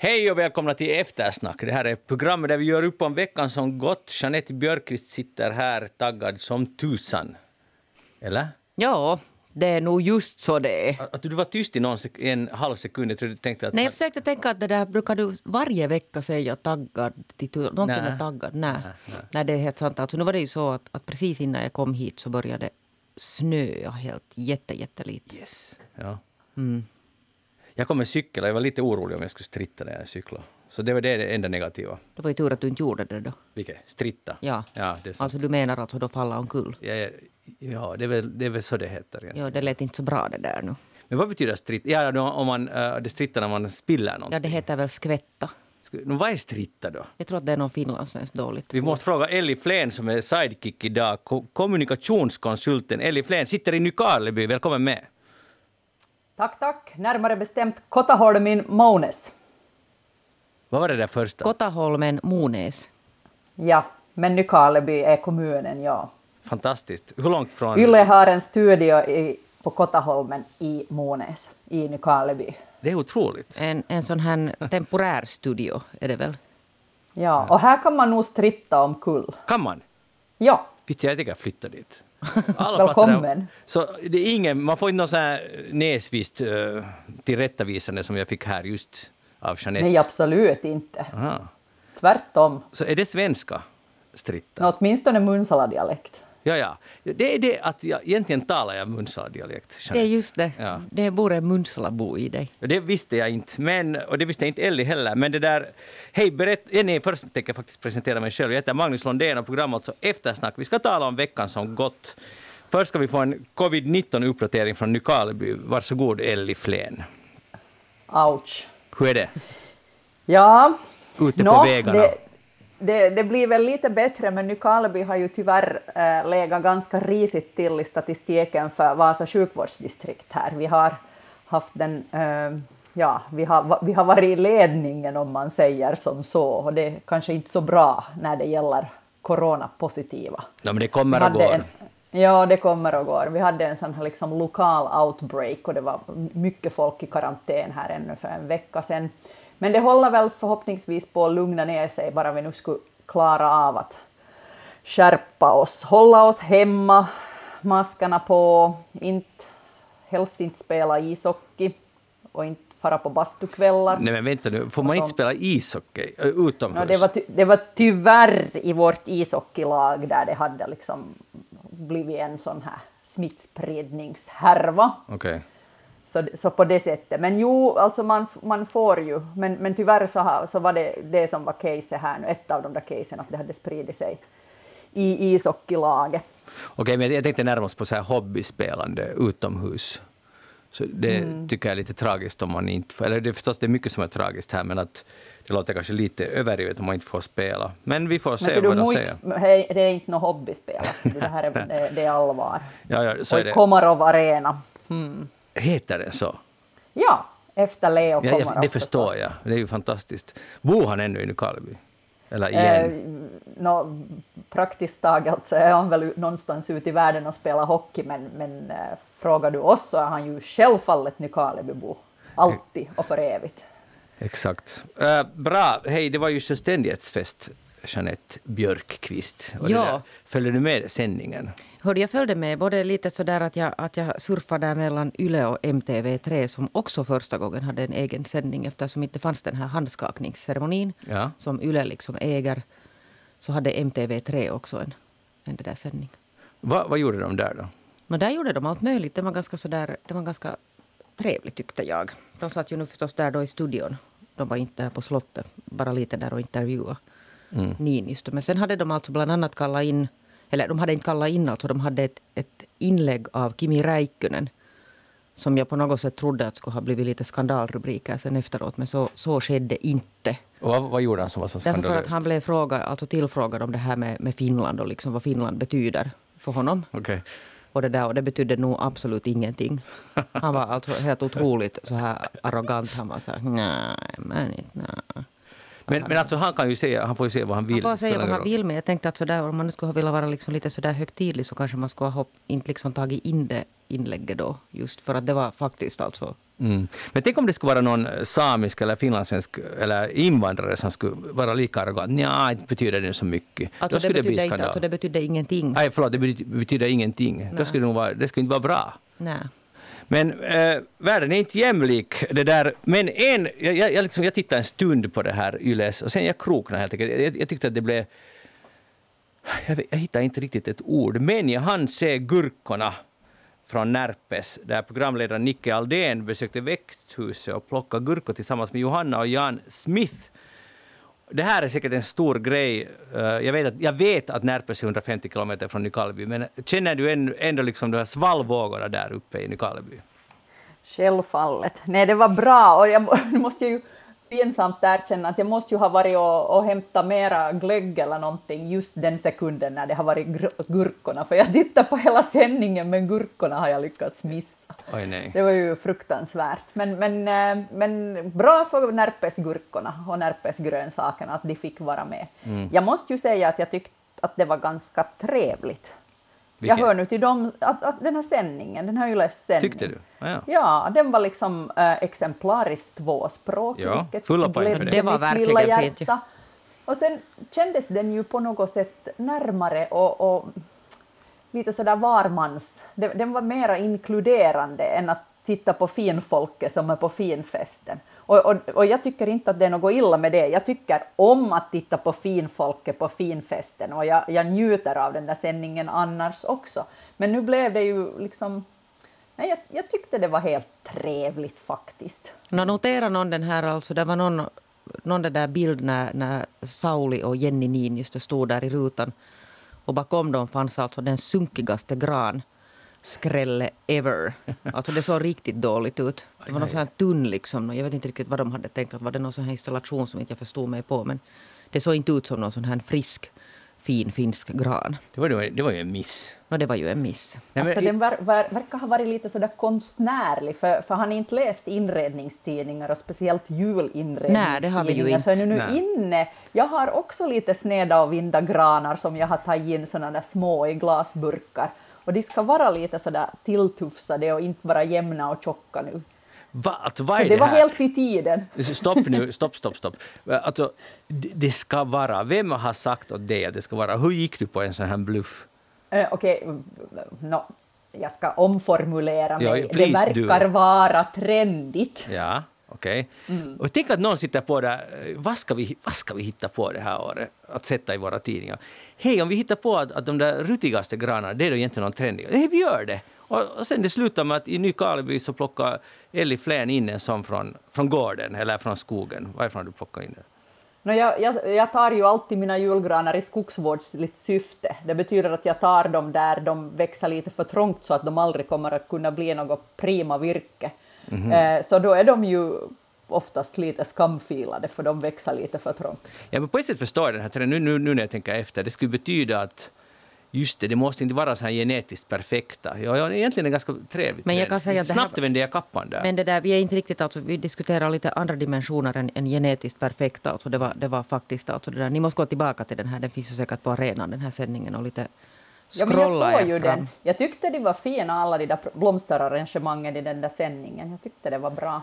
Hej och välkomna till Eftersnack. Det här är programmet där vi gör upp om veckan som gått. Jeanette Björkqvist sitter här taggad som tusan. Eller? Ja, det är nog just så det är. Att du var tyst i någon sek- en halv sekund. Jag trodde du tänkte att... Nej, jag försökte tänka att det där brukar du varje vecka säga taggad. Till, någonting Nej. med taggad. Nej. Nej. det är helt sant. Alltså, nu var det ju så att, att precis innan jag kom hit så började snöa helt jätte, jättelite. Yes. Ja. Mm. Jag kom med cykel och jag var lite orolig om jag skulle stritta när jag cyklade. Så det var det enda negativa. Det var ju tur att du inte gjorde det då. Vilket? Stritta? Ja. Ja, det är sant. Alltså du menar alltså då falla omkull? Ja, ja, ja det, är väl, det är väl så det heter. egentligen. Ja, det lät inte så bra det där nu. Men vad betyder stritta? Ja, om man, äh, det strittar när man spiller någonting. Ja, det heter väl skvätta. Nå, vad är stritta då? Jag tror att det är någon finlandssvenskt dåligt. Vi måste fråga Elli Flen som är sidekick idag, ko- kommunikationskonsulten. Elli Flen sitter i Nykarleby. Välkommen med. Tack, tack. Närmare bestämt Kotaholmin Mounes. Vad var det där första? Kotaholmen, Monäs. Ja, men Nykarleby är kommunen, ja. Fantastiskt. Hur långt från... Yle har en studio i, på Kotaholmen i Monäs, i Nykarleby. Det är otroligt. En, en sån här temporär studio är det väl? Ja, och här kan man nog stritta om kull. Kan man? Ja, Vitsi, jag tänker flytta dit. Alla Välkommen. Så det är ingen, man får inte någon sån här näsvist uh, tillrättavisande som jag fick här just av Jeanette. nej absolut inte. Aha. Tvärtom. Så är det svenska, stritta? Åtminstone Munsala-dialekt. Ja, ja. Det är det att jag egentligen talar jag Munsala-dialekt. Det är just det. Ja. Det bor en Munsalabo i dig. Det visste jag inte, men, och det visste inte Elli heller. Men det där... Hej, berätt... eh, Nej, först tänker jag faktiskt presentera mig själv. Jag heter Magnus Lundén och programmet alltså Eftersnack. Vi ska tala om veckan som gått. Först ska vi få en covid-19-uppdatering från Nykarleby. Varsågod, Elli Flen. Ouch. Hur är det? Ja, Ute på nå, vägarna? Det, det, det blir väl lite bättre, men Nykarleby har ju tyvärr äh, legat ganska risigt till i statistiken för Vasa sjukvårdsdistrikt här. Vi har haft den, eh, ja, vi har, vi har varit i ledningen om man säger som så, och det är kanske inte så bra när det gäller coronapositiva. Ja, men det kommer och går. En, ja, det kommer och går. Vi hade en sån här liksom lokal outbreak och det var mycket folk i karantän här ännu för en vecka sedan. Men det håller väl förhoppningsvis på att lugna ner sig bara vi nu skulle klara av att skärpa oss, hålla oss hemma, maskarna på, inte, helst inte spela ishockey och inte fara på bastukvällar. Nej, men vänta nu. Får man inte spela ishockey utomhus? Ja, det, var det var tyvärr i vårt ishockeylag där det hade liksom blivit en sån här smittspridningshärva. Okej. Så, så på det sättet. Men jo, alltså man, man får ju, men, men tyvärr så, har, så var det det som var caset här nu, ett av de där casen, att det hade spridit sig i ishockeylaget. Okej, men jag tänkte närmast på så här hobbyspelande utomhus. Så det Mm. tycker jag är lite tragiskt om man inte får, eller det är förstås det är mycket som är tragiskt här, men att det låter kanske lite överdrivet om man inte får spela. Men vi får Men se du vad de säger. det är inte något hobbyspel, alltså, det här är, det, det är allvar. Ja, ja, så Och är det. Komarov Arena. Heter det så? Ja, efter Leo Ja, Komarov jag, det förstår förstås. jag. Det är ju fantastiskt. Bor han ännu i Nykarleby? Eller Eh, igen? nå, praktiskt taget så är han väl någonstans ute i världen och spelar hockey, men, men eh, frågar du oss så är han ju självfallet Nykarlebybo. Alltid och för evigt. Exakt. Eh, bra. Hej, det var ju självständighetsfest, Jeanette Björkqvist. Ja. Följde du med sändningen? Hörde, jag följde med både lite sådär att jag, att jag surfade där mellan Yle och MTV3 som också första gången hade en egen sändning eftersom inte fanns den här handskakningsceremonin Ja. som Yle liksom äger. Så hade MTV3 också en, en där sändning. Va, vad gjorde de där då? Men där gjorde de allt möjligt. Det var ganska, sådär, det var ganska trevligt tyckte jag. De satt ju nu förstås där då i studion. De var inte där på slottet, bara lite där och intervjuade Mm. Niinistö. Men sen hade de alltså bland annat kallat in, eller de hade inte kallat in, alltså de hade ett, ett inlägg av Kimi Räikkönen som jag på något sätt trodde att skulle ha blivit lite skandalrubriker sen efteråt, men så, så skedde inte. Och vad, vad gjorde han som var så Därför för att skandalöst? han blev frågad, alltså tillfrågad om det här med, med Finland och liksom vad Finland betyder för honom. Okej. Och det, där, och det betydde nog absolut ingenting. Han var alltså helt otroligt så här arrogant. Han var så här, nej, men inte, nej. Men, men alltså han kan ju säga, han får ju säga vad han vill. Han får säga vad han vill, men jag tänkte att så där, om man nu skulle velat vara liksom lite så där högtidlig så kanske man skulle ha inte liksom tagit in det inlägget då. Just för att det var faktiskt alltså Mm. Men tänk om det skulle vara någon samisk eller finlandssvensk eller invandrare som skulle vara lika arrogant. Nja, inte betyder det så mycket. Alltså, Då skulle det, det bli betyder inte, alltså, det betyder ingenting. Nej, förlåt, det betyder, betyder ingenting. Då skulle det, nog vara, det skulle inte vara bra. Nej. Men eh, världen är inte jämlik. Det där. Men en, jag, jag, liksom, jag tittade en stund på det här Yles och sen jag kroknade helt enkelt. Jag, jag tyckte att det blev... Jag, vet, jag hittade inte riktigt ett ord, men jag hann se gurkorna från Närpes, där programledaren Nicke Aldén besökte växthuset och plockade gurkor tillsammans med Johanna och Jan Smith. Det här är säkert en stor grej. Eh, jag vet att, jag vet att Närpes är 150 kilometer från Nykarleby, men känner du ändå, ändå liksom de här svallvågorna där uppe i Nykarleby? Självfallet. Nej, det var bra och jag måste ju pinsamt erkänna att jag måste ju ha varit och, och hämtat mera glögg eller någonting just den sekunden när det har varit gurkorna, för jag tittar på hela sändningen men gurkorna har jag lyckats missa. Oj. Det var ju fruktansvärt. Men, men, eh, men bra för Närpesgurkorna och Närpesgrönsakerna att de fick vara med. Mm. Jag måste ju säga att jag tyckte att det var ganska trevligt. Vilken? Jag hör nu till dem, att, att den här sändningen, den här Yles sändning. Tyckte du? Ah, ja. Ja, den var liksom äh, exemplariskt tvåspråkig, Ja, vilket fulla poäng för det. var verkligen lilla fint. Och sen kändes den ju på något sätt närmare och, och lite sådär varmans... Den, den var mera inkluderande än att titta på finfolket som är på finfesten. Och, och, och jag tycker inte att det är något illa med det. Jag tycker om att titta på finfolket på finfesten och jag, jag njuter av den där sändningen annars också. Men nu blev det ju liksom... Nej, jag, jag tyckte det var helt trevligt faktiskt. Nå, notera någon den här, alltså det var någon, någon den där bild när, när Sauli och Jenny Niin just stod där i rutan. Och bakom dem fanns alltså den sunkigaste gran skrälle ever. Alltså det såg riktigt dåligt ut. Det var någon sån här tunn liksom. Jag vet inte riktigt vad de hade tänkt. Att var det någon sån här installation som inte jag förstod mig på. Men det såg inte ut som någon sån här frisk, fin finsk gran. Det, var, det var ju en miss. Och det var ju en miss. Nej, men alltså, den ver, ver, verkar ha varit lite sådär konstnärlig, för, för har ni inte läst inredningstidningar och speciellt julinredningstidningar Nej, det har vi ju inte. så är nu Nej. inne. Jag har också lite sneda och vinda granar som jag har tagit in sådana där små i glasburkar. Och de ska vara lite sådär tilltufsade och inte vara jämna och tjocka nu. Va, alltså, vad Så är det det var här? helt i tiden. Stopp nu, stopp, stopp, stopp. Alltså, det, ska vara, vem har sagt åt dig att det ska vara? Hur gick du på en sån här bluff? Eh, Okej, nå, jag ska omformulera Ja, mig. det please do. verkar vara trendigt. Ja, okej. Mm. Och tänk att någon sitter på eh, vad ska, vi, vad ska vi hitta på det här året att sätta i våra tidningar? Hej, om vi hittar på att, att de där rutigaste granarna, det är då egentligen någon trendiga. Nej, vi gör det! Och, och sen det slutar med att i Nykarleby så plockar Elli Flen in en sån från, från gården eller från skogen. Varifrån du plockat in den? Nå, jag, jag, jag tar ju alltid mina julgranar i skogsvårdsligt syfte. Det betyder att jag tar dem där de växer lite för trångt så att de aldrig kommer att kunna bli något prima virke. Eh, så då är de ju oftast lite skamfilade för de växer lite för trångt. Ja, men på ett sätt förstår jag den här trenden, nu, nu, nu när jag tänker efter. Det skulle betyda att just det, det måste inte vara så här genetiskt perfekta. Ja, ja, egentligen är det ganska trevligt. Men jag kan säga att Snabbt vände jag kappan där. Men det där, vi är inte riktigt, alltså, vi diskuterar lite andra dimensioner än, än genetiskt perfekta. Alltså, det, var, det var faktiskt, alltså, det där. Ni måste gå tillbaka till den här, den finns ju säkert på arenan, den här sändningen och lite Ja, men jag såg ju fram. den. Jag tyckte de var fina, alla de där blomsterarrangemangen i den där sändningen. Jag tyckte det var bra.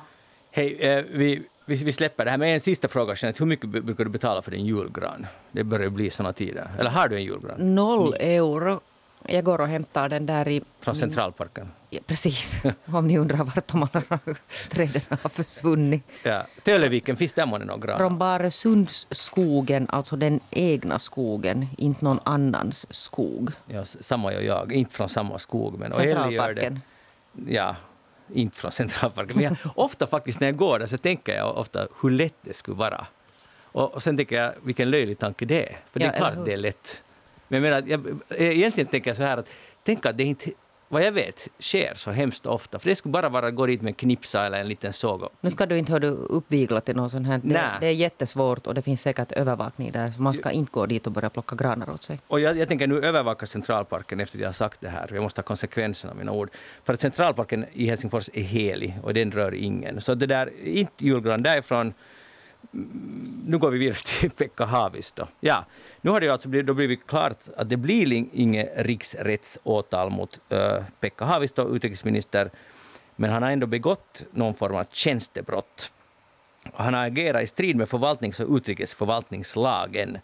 Hej, eh, vi, vi, vi släpper det här med en sista fråga. Jeanette. Hur mycket brukar du betala för din julgran? Det börjar bli såna tider. Eller har du en julgran? Noll euro. Jag går och hämtar den där i... Från Centralparken? Ja, precis. Om ni undrar vart de alla träden har försvunnit. Ja. Töleviken, finns där månne någon gran? Från Baresundsskogen, alltså den egna skogen, inte någon annans skog. Ja, samma och jag. Inte från samma skog. Men gör det. Centralparken. Ja, inte från Centralparken. Men jag, ofta faktiskt när jag går där så tänker jag ofta hur lätt det skulle vara. Och, och sen tänker jag vilken löjlig tanke det är. För det Ja, är klart det är lätt. Men jag menar, jag, egentligen tänker jag så här att tänk att det inte, vad jag vet, sker så hemskt ofta. För det skulle bara vara att gå dit med en knipsa eller en liten såg. Nu ska du inte höra uppvigla till något sånt här. Det, det är jättesvårt och det finns säkert övervakning där. Så man ska inte gå dit och börja plocka granar åt sig. Och jag, jag tänker nu övervaka Centralparken efter att jag har sagt det här. Jag måste ta konsekvenserna av mina ord. För att Centralparken i Helsingfors är helig och den rör ingen. Så det där, inte julgran därifrån. Mm, Nu går vi vidare till Pekka Haavisto. Ja, nu har det ju alltså blivit, då blivit klart att det blir inget riksrättsåtal mot uh, Pekka Haavisto, utrikesminister. Men han har ändå begått någon form av tjänstebrott. Han har agerat i strid med förvaltnings och utrikesförvaltningslagen.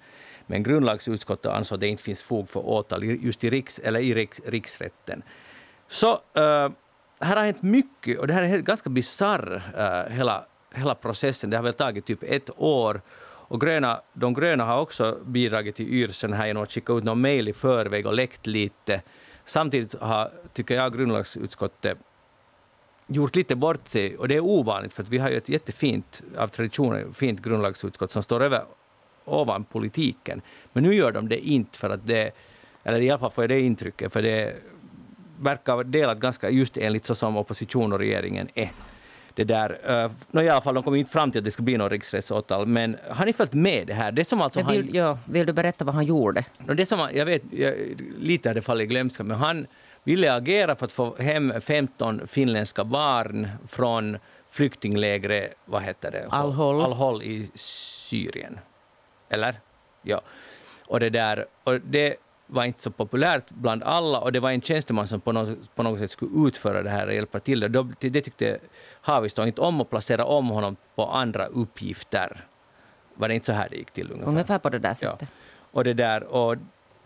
Men grundlagsutskottet ansåg att det inte finns fog för åtal just i, riks, eller i riks, riksrätten. Så uh, här har hänt mycket och det här är ganska bisarr, uh, eh, hela, hela processen. Det har väl tagit typ ett år. Och gröna, de gröna har också bidragit till yrseln här genom att skicka ut någon mejl i förväg och läckt lite. Samtidigt har, tycker jag, grundlagsutskottet gjort lite bort sig, och det är ovanligt för att vi har ju ett jättefint, av tradition, fint grundlagsutskott som står över ovan politiken. Men nu gör de det inte för att det, eller i alla fall får jag det intrycket, för det verkar delat ganska just enligt så som opposition och regeringen är. Det där, uh, no, I alla fall, de kommer inte fram till att det ska bli något riksrättsåtal, men har ni följt med det här? Det som alltså vill, han, ja, vill du berätta vad han gjorde? No, det som, jag vet, jag, lite har det fallit i glömska, men han ville agera för att få hem 15 finländska barn från flyktinglägret, vad heter det? Al-Hol. Al-Hol i Syrien. Eller? Ja. Och det, där, och det var inte så populärt bland alla och det var en tjänsteman som på något, på något sätt skulle utföra det här och hjälpa till. Det, det tyckte Haavisto inte om att placera om honom på andra uppgifter. Var det inte så här det gick till? Ungefär, ungefär på det där sättet. Ja. Och, det där, och,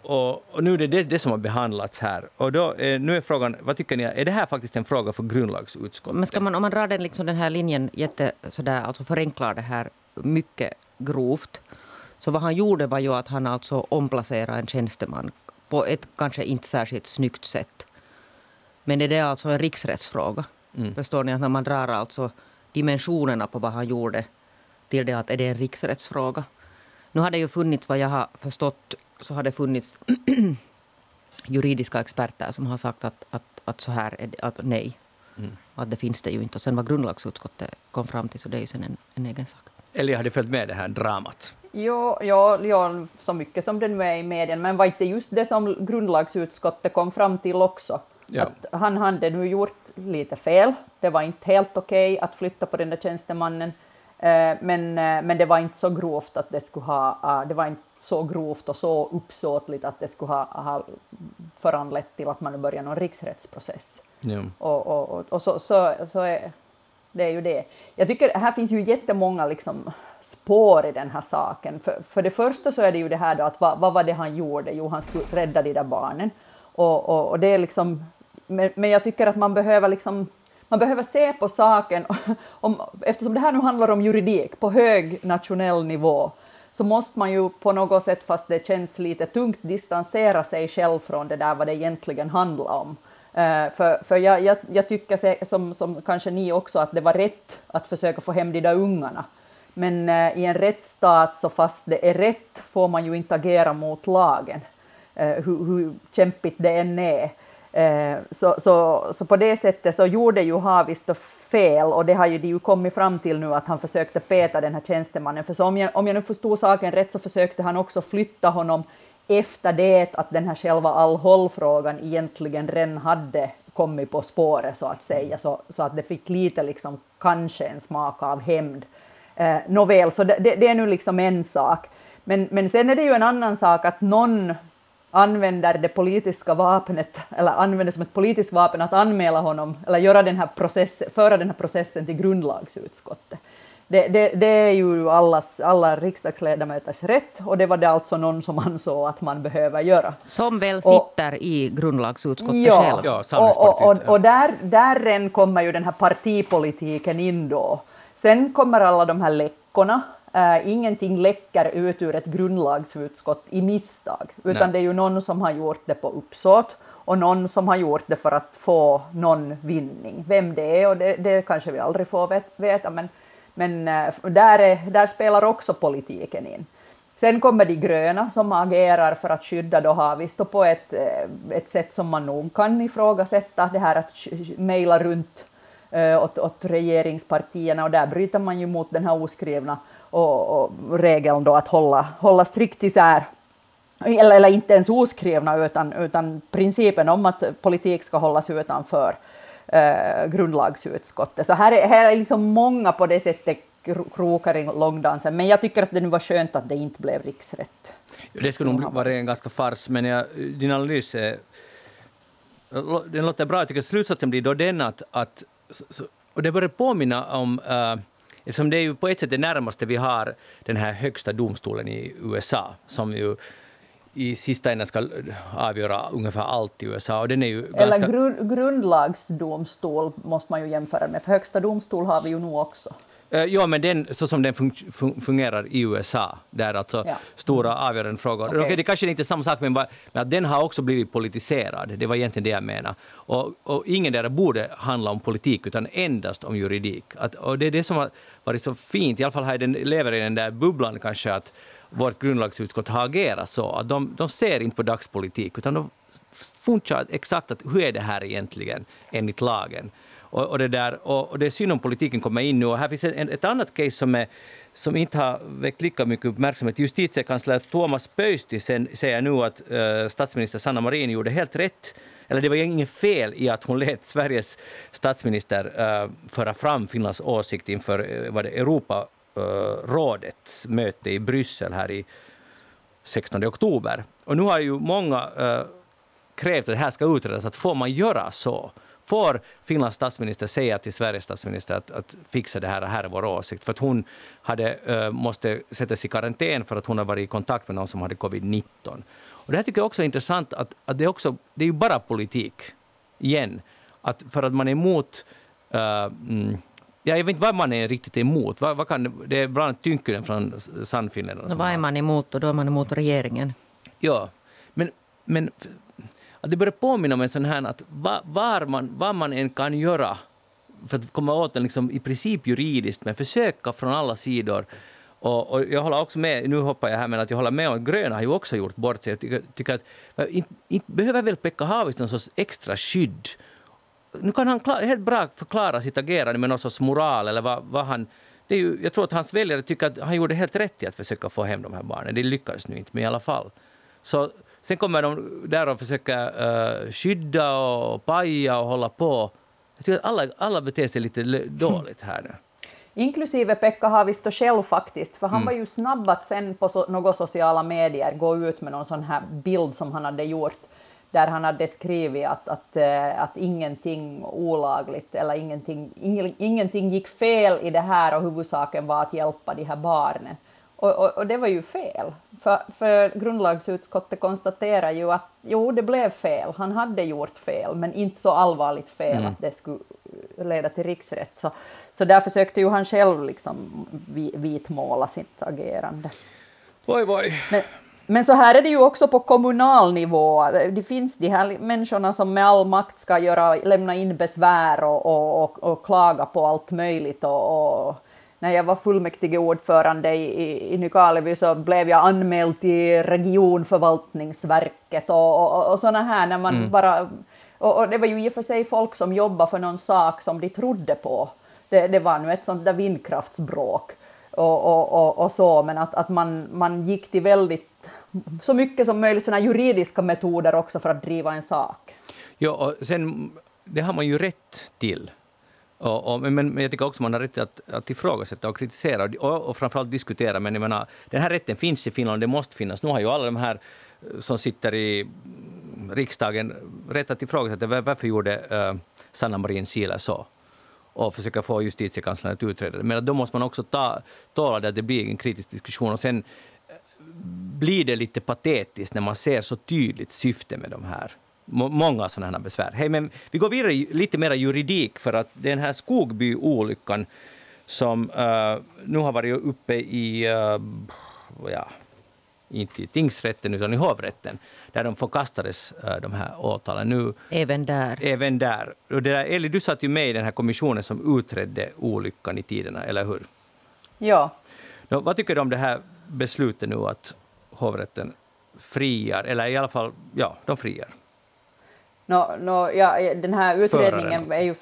och, och, nu är det, det det som har behandlats här. Och då, eh, nu är frågan, vad tycker ni, är det här faktiskt en fråga för grundlagsutskottet? Men ska man, om man drar den, liksom den här linjen jätte, sådär, alltså förenklar det här mycket grovt, så vad han gjorde var ju att han alltså omplacerade en tjänsteman på ett kanske inte särskilt snyggt sätt. Men är det alltså en riksrättsfråga? Mm. Förstår ni? Att när man drar alltså dimensionerna på vad han gjorde till det att är det en riksrättsfråga. Nu har det ju funnits, vad jag har förstått, så har det funnits juridiska experter som har sagt att, att, att så här är det, att nej. Mm. Att det finns det ju inte. Och sen vad grundlagsutskottet kom fram till, så det är ju sen en, en egen sak. Eller har du följt med det här dramat? Jo, jo, jo, så mycket som det nu är i medien, men var inte just det som grundlagsutskottet kom fram till också? Ja. Att han hade nu gjort lite fel. Det var inte helt okej okay att flytta på den där tjänstemannen. Eh, men, eh, men det var inte så grovt att det skulle ha, ah, det var inte så grovt och så uppsåtligt att det skulle ha, ha föranlett till att man börjar någon riksrättsprocess. Ja. Och, och, och, och så, så, så är det är ju det. Jag tycker här finns ju jättemånga liksom spår i den här saken. För, för det första så är det ju det här då att vad, vad var det han gjorde? Jo, han skulle rädda de där barnen. Och, och, och det är liksom, men, men jag tycker att man behöver liksom man behöver se på saken, om, eftersom det här nu handlar om juridik på hög nationell nivå, så måste man ju på något sätt, fast det känns lite tungt, distansera sig själv från det där vad det egentligen handlar om. Eh, för för jag, jag, jag tycker, som, som kanske ni också, att det var rätt att försöka få hem de där ungarna. Men eh, i en rättsstat, så fast det är rätt, får man ju inte agera mot lagen, eh, hur, hur kämpigt det än är. Så, så, så på det sättet så gjorde ju Haavisto fel och det har ju de ju kommit fram till nu att han försökte peta den här tjänstemannen. För så om jag, om jag nu förstod saken rätt så försökte han också flytta honom efter det att den här själva Al-Hol-frågan egentligen redan hade kommit på spåret så att säga, så, så att det fick lite liksom kanske en smak av hämnd. Eh, Nåväl, så det, det, det, är nu liksom en sak. Men, men sen är det ju en annan sak att någon använder det politiska vapnet, eller använder som ett politiskt vapen att anmäla honom, eller göra den här process, föra den här processen till grundlagsutskottet. Det, det, det, är ju allas, alla riksdagsledamöters rätt och det var det alltså någon som ansåg att man behöver göra. Som väl sitter och, i grundlagsutskottet ja, själv. Ja, och, och, och, och där, där kommer ju den här partipolitiken in då. Sen kommer alla de här läckorna Uh, ingenting läcker ut ur ett grundlagsutskott i misstag, utan Nej. det är ju någon som har gjort det på uppsåt och någon som har gjort det för att få någon vinning. Vem det är, och det, det kanske vi aldrig får veta, men, men eh, där, är, där spelar också politiken in. Sen kommer de gröna som agerar för att skydda då Haavisto på ett, eh, ett sätt som man nog kan ifrågasätta, det här att mejla runt eh, åt, åt regeringspartierna. Och där bryter man ju mot den här oskrivna och, och regeln då att hålla, hålla strikt isär. Eller, eller inte ens oskrivna, utan, utan principen om att politik ska hållas utanför eh, grundlagsutskottet. Så här är, här är liksom många på det sättet krokar i långdansen, men jag tycker att det nu var skönt att det inte blev riksrätt. Det skulle nog vara en ganska fars, men jag, din analys är, den låter bra. Jag tycker slutsatsen blir då den att, att och det börjar påminna om uh, som det är ju på ett sätt det närmaste vi har den här högsta domstolen i USA, som ju i sista änden ska avgöra ungefär allt i USA. Och den är ju ganska... Eller grund, grundlagsdomstol måste man ju jämföra med, för högsta domstol har vi ju nu också. Uh, ja, men den, så som den fun fun fungerar i USA, där alltså ja. stora avgörande frågor. Okay. Okay, det kanske inte är samma sak, men, bara, men att den har också blivit politiserad. Det var egentligen det jag menade. Och, och ingen där borde handla om politik, utan endast om juridik. Att, och det är det som har varit så fint, i alla fall har den, lever i den där bubblan kanske, att vårt grundlagsutskott har agerat så. Att de, de ser inte på dagspolitik, utan de funderar exakt att hur är det här egentligen enligt lagen. Och, och, det där, och, och det är synd om politiken kommer in nu. Och här finns en, ett annat case som, är, som inte har väckt lika mycket uppmärksamhet. Justitiekansler Thomas Pöysti säger nu att äh, statsminister Sanna Marin gjorde helt rätt eller det var inget fel i att hon lät Sveriges statsminister uh, föra fram Finlands åsikt inför uh, vad det, Europa, Eh, rådets möte i Bryssel här i 16 oktober. Och nu har ju många eh, krävt att det här ska utredas, att får man göra så? får Finlands statsminister säga till Sveriges statsminister att, att fixa det här, det här är vår åsikt. För att hon hade, uh, måste sättas i karantän för att hon har varit i kontakt med någon som hade covid-19. Och det här tycker jag också är intressant, att, att det, också, det är ju bara politik, igen. Att för att man är emot uh, mm, Ja, jag vet inte vad man är riktigt emot. Vad, vad kan, det är bland annat Tynkkynen från Sannfinländarna. Vad är man emot? Och då är man emot regeringen. Ja, men, men att det börjar påminna om en sån här att var man, vad man än kan göra för att komma åt den liksom, i princip juridiskt, men försöka från alla sidor. Och, och, jag håller också med, nu hoppar jag här, men att jag håller med om att gröna har ju också gjort bort sig. Jag tycker, tycker att inte, inte behöver väl Pekka Haavisto någon sorts extra skydd. Nu kan han klar, helt bra förklara sitt agerande med någon sorts moral eller vad, vad han... Det är ju, jag tror att hans väljare tycker att han gjorde helt rätt i att försöka få hem de här barnen. Det lyckades nu inte, men i alla fall. Så Sen kommer de där och försöker uh, skydda och paja och hålla på. Jag tycker att alla, alla beter sig lite dåligt här nu. Inklusive Pekka Haavisto själv faktiskt, för han mm. var ju snabb att sen på so några sociala medier gå ut med någon sån här bild som han hade gjort, där han hade skrivit att, att, uh, att ingenting olagligt eller ingenting, ing, ingenting gick fel i det här och huvudsaken var att hjälpa de här barnen. Och, och, och, det var ju fel, för, för grundlagsutskottet konstaterar ju att jo, det blev fel, han hade gjort fel, men inte så allvarligt fel mm. att det skulle leda till riksrätt. Så, så där försökte ju han själv liksom vitmåla sitt agerande. Oj, oj. Men, men så här är det ju också på kommunal nivå. Det finns de här människorna som med all makt ska göra, lämna in besvär och, och, och, och klaga på allt möjligt och, när jag var fullmäktigeordförande i, i, i Nykarleby så blev jag anmäld till regionförvaltningsverket och, och, och sådana här när man mm. bara... Och, och, det var ju i och för sig folk som jobbade för någon sak som de trodde på. Det, det var nu ett sånt där vindkraftsbråk och, och, och, och så, men att, att man, man gick till väldigt så mycket som möjligt såna juridiska metoder också för att driva en sak. Ja, och sen, det har man ju rätt till. Och, och, men, men jag tycker också man har rätt att, att ifrågasätta och kritisera och, och framförallt diskutera. Men jag menar, den här rätten finns i Finland det måste finnas. Nu har ju alla de här eh, som sitter i riksdagen rätt att ifrågasätta varför gjorde uh, Sanna Marin Sila så och försöka få justitiekanslern att utreda det. Men då måste man också ta, tala där det blir en kritisk diskussion. Och sen blir det lite patetiskt när man ser så tydligt syfte med de här många sådana här besvär. Hey, men vi går vidare lite mer juridik, för att den här Skogby-olyckan som uh, nu har varit uppe i, uh, ja, inte i tingsrätten utan i hovrätten, där de förkastades, uh, de här åtalen. Nu, även där. Även där. Och det där, Eli, du satt ju med i den här kommissionen som utredde olyckan i tiderna, eller hur? Ja. Nå, vad tycker du om det här beslutet nu att hovrätten friar, eller i alla fall, ja, de friar? No, no, ja, den här utredningen är ju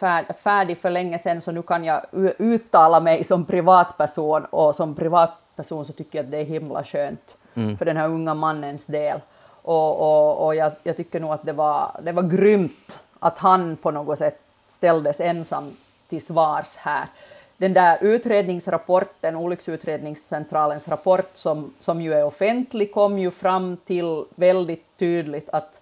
färdig för länge sedan, så nu kan jag uttala mig som privatperson, och som privatperson så tycker jag att det är himla skönt mm. för den här unga mannens del. Och, och, och jag, jag, tycker nog att det var, det var grymt att han på något sätt ställdes ensam till svars här. Den där utredningsrapporten, Olycksutredningscentralens rapport, som, som ju är offentlig, kom ju fram till väldigt tydligt att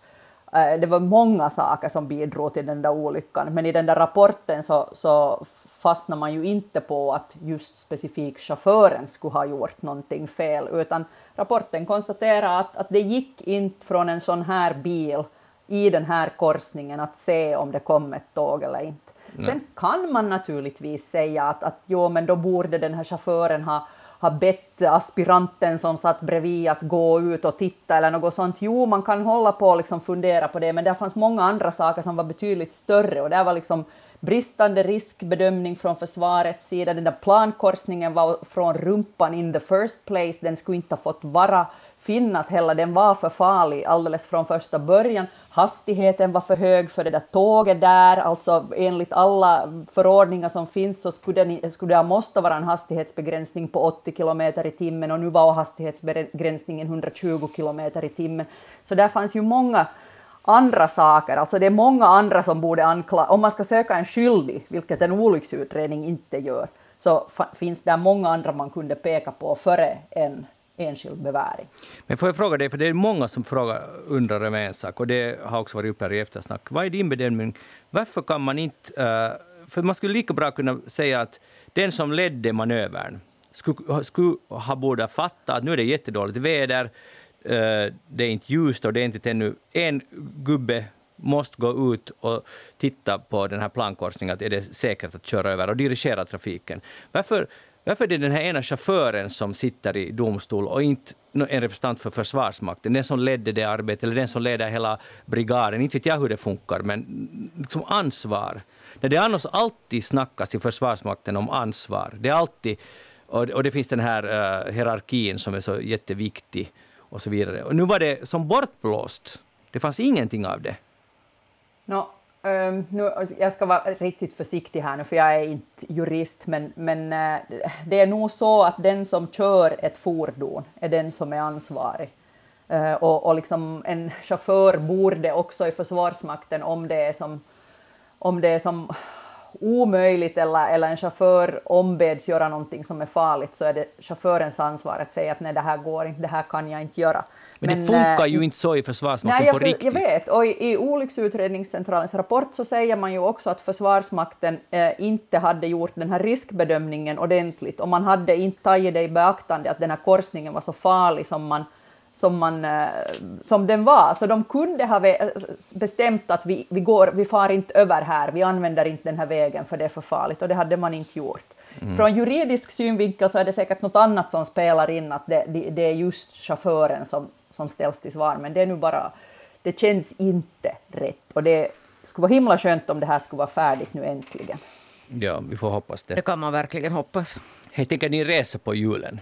Eh, det var många saker som bidrog till den där olyckan, men i den där rapporten så, så fastnar man ju inte på att just specifikt chauffören skulle ha gjort någonting fel, utan rapporten konstaterar att, att det gick inte från en sån här bil i den här korsningen att se om det kom ett tåg eller inte. Nej. Sen kan man naturligtvis säga att, att jo, men då borde den här chauffören ha ha bett aspiranten som satt bredvid att gå ut och titta eller något sånt. Jo, man kan hålla på och liksom fundera på det, men det fanns många andra saker som var betydligt större och det var liksom bristande riskbedömning från försvarets sida. Den där plankorsningen var från rumpan in the first place, den skulle inte ha fått vara, finnas heller, den var för farlig alldeles från första början. Hastigheten var för hög för det där tåget där, alltså enligt alla förordningar som finns så skulle det, skulle det måste vara en hastighetsbegränsning på 80 kilometer i timmen och nu var hastighetsbegränsningen 120 kilometer i timmen. Så där fanns ju många andra saker, alltså det är många andra som borde anklaga, om man ska söka en skyldig, vilket en olycksutredning inte gör, så finns det många andra man kunde peka på före en enskild beväring. Men får jag fråga dig, för det är många som frågar, undrar över en sak, och det har också varit uppe här i eftersnack. Vad är din bedömning? Varför kan man inte... Eh, för man skulle lika bra kunna säga att den som ledde manövern skulle, skulle ha borde fatta att nu är det jättedåligt väder, Eh, det är inte ljust och det är inte ännu... En gubbe måste gå ut och titta på den här plankorsningen, att är det säkert att köra över och dirigera trafiken. Varför varför är det den här ena chauffören som sitter i domstol och inte en representant för Försvarsmakten, den som ledde det arbetet eller den som leder hela brigaden? Inte vet jag hur det funkar, men liksom ansvar. När det annars alltid snackas i Försvarsmakten om ansvar, det är alltid och, det finns den här uh, hierarkin som är så jätteviktig och så vidare. Och nu var det som bortblåst. Det fanns ingenting av det. No, Um, nu, jag ska vara riktigt försiktig här nu, för jag är inte jurist, men, men eh, det är nog så att den som kör ett fordon är den som är ansvarig. Uh, och, och liksom en chaufför borde också i Försvarsmakten, om det är som, om det är som omöjligt eller, eller en chaufför ombeds göra någonting som är farligt, så är det chaufförens ansvar att säga att nej, det här går inte, det här kan jag inte göra. Men, men det funkar äh, ju inte så i Försvarsmakten nej, på riktigt. Jag vet, och i, i olycksutredningscentralens rapport så säger man ju också att Försvarsmakten eh, inte hade gjort den här riskbedömningen ordentligt, och man hade inte tagit det i beaktande att den här korsningen var så farlig som man som, man, eh, som den var. Så de kunde ha bestämt att vi, vi, går, vi far inte över här, vi använder inte den här vägen för det är för farligt, och det hade man inte gjort. Mm. Från juridisk synvinkel så är det säkert något annat som spelar in, att det, det, det är just chauffören som, som ställs till svar, men det är nu bara, det känns inte rätt. Och det skulle vara himla skönt om det här skulle vara färdigt nu äntligen. Ja, vi får hoppas det. Det kan man verkligen hoppas. Hej, tänker ni resa på julen?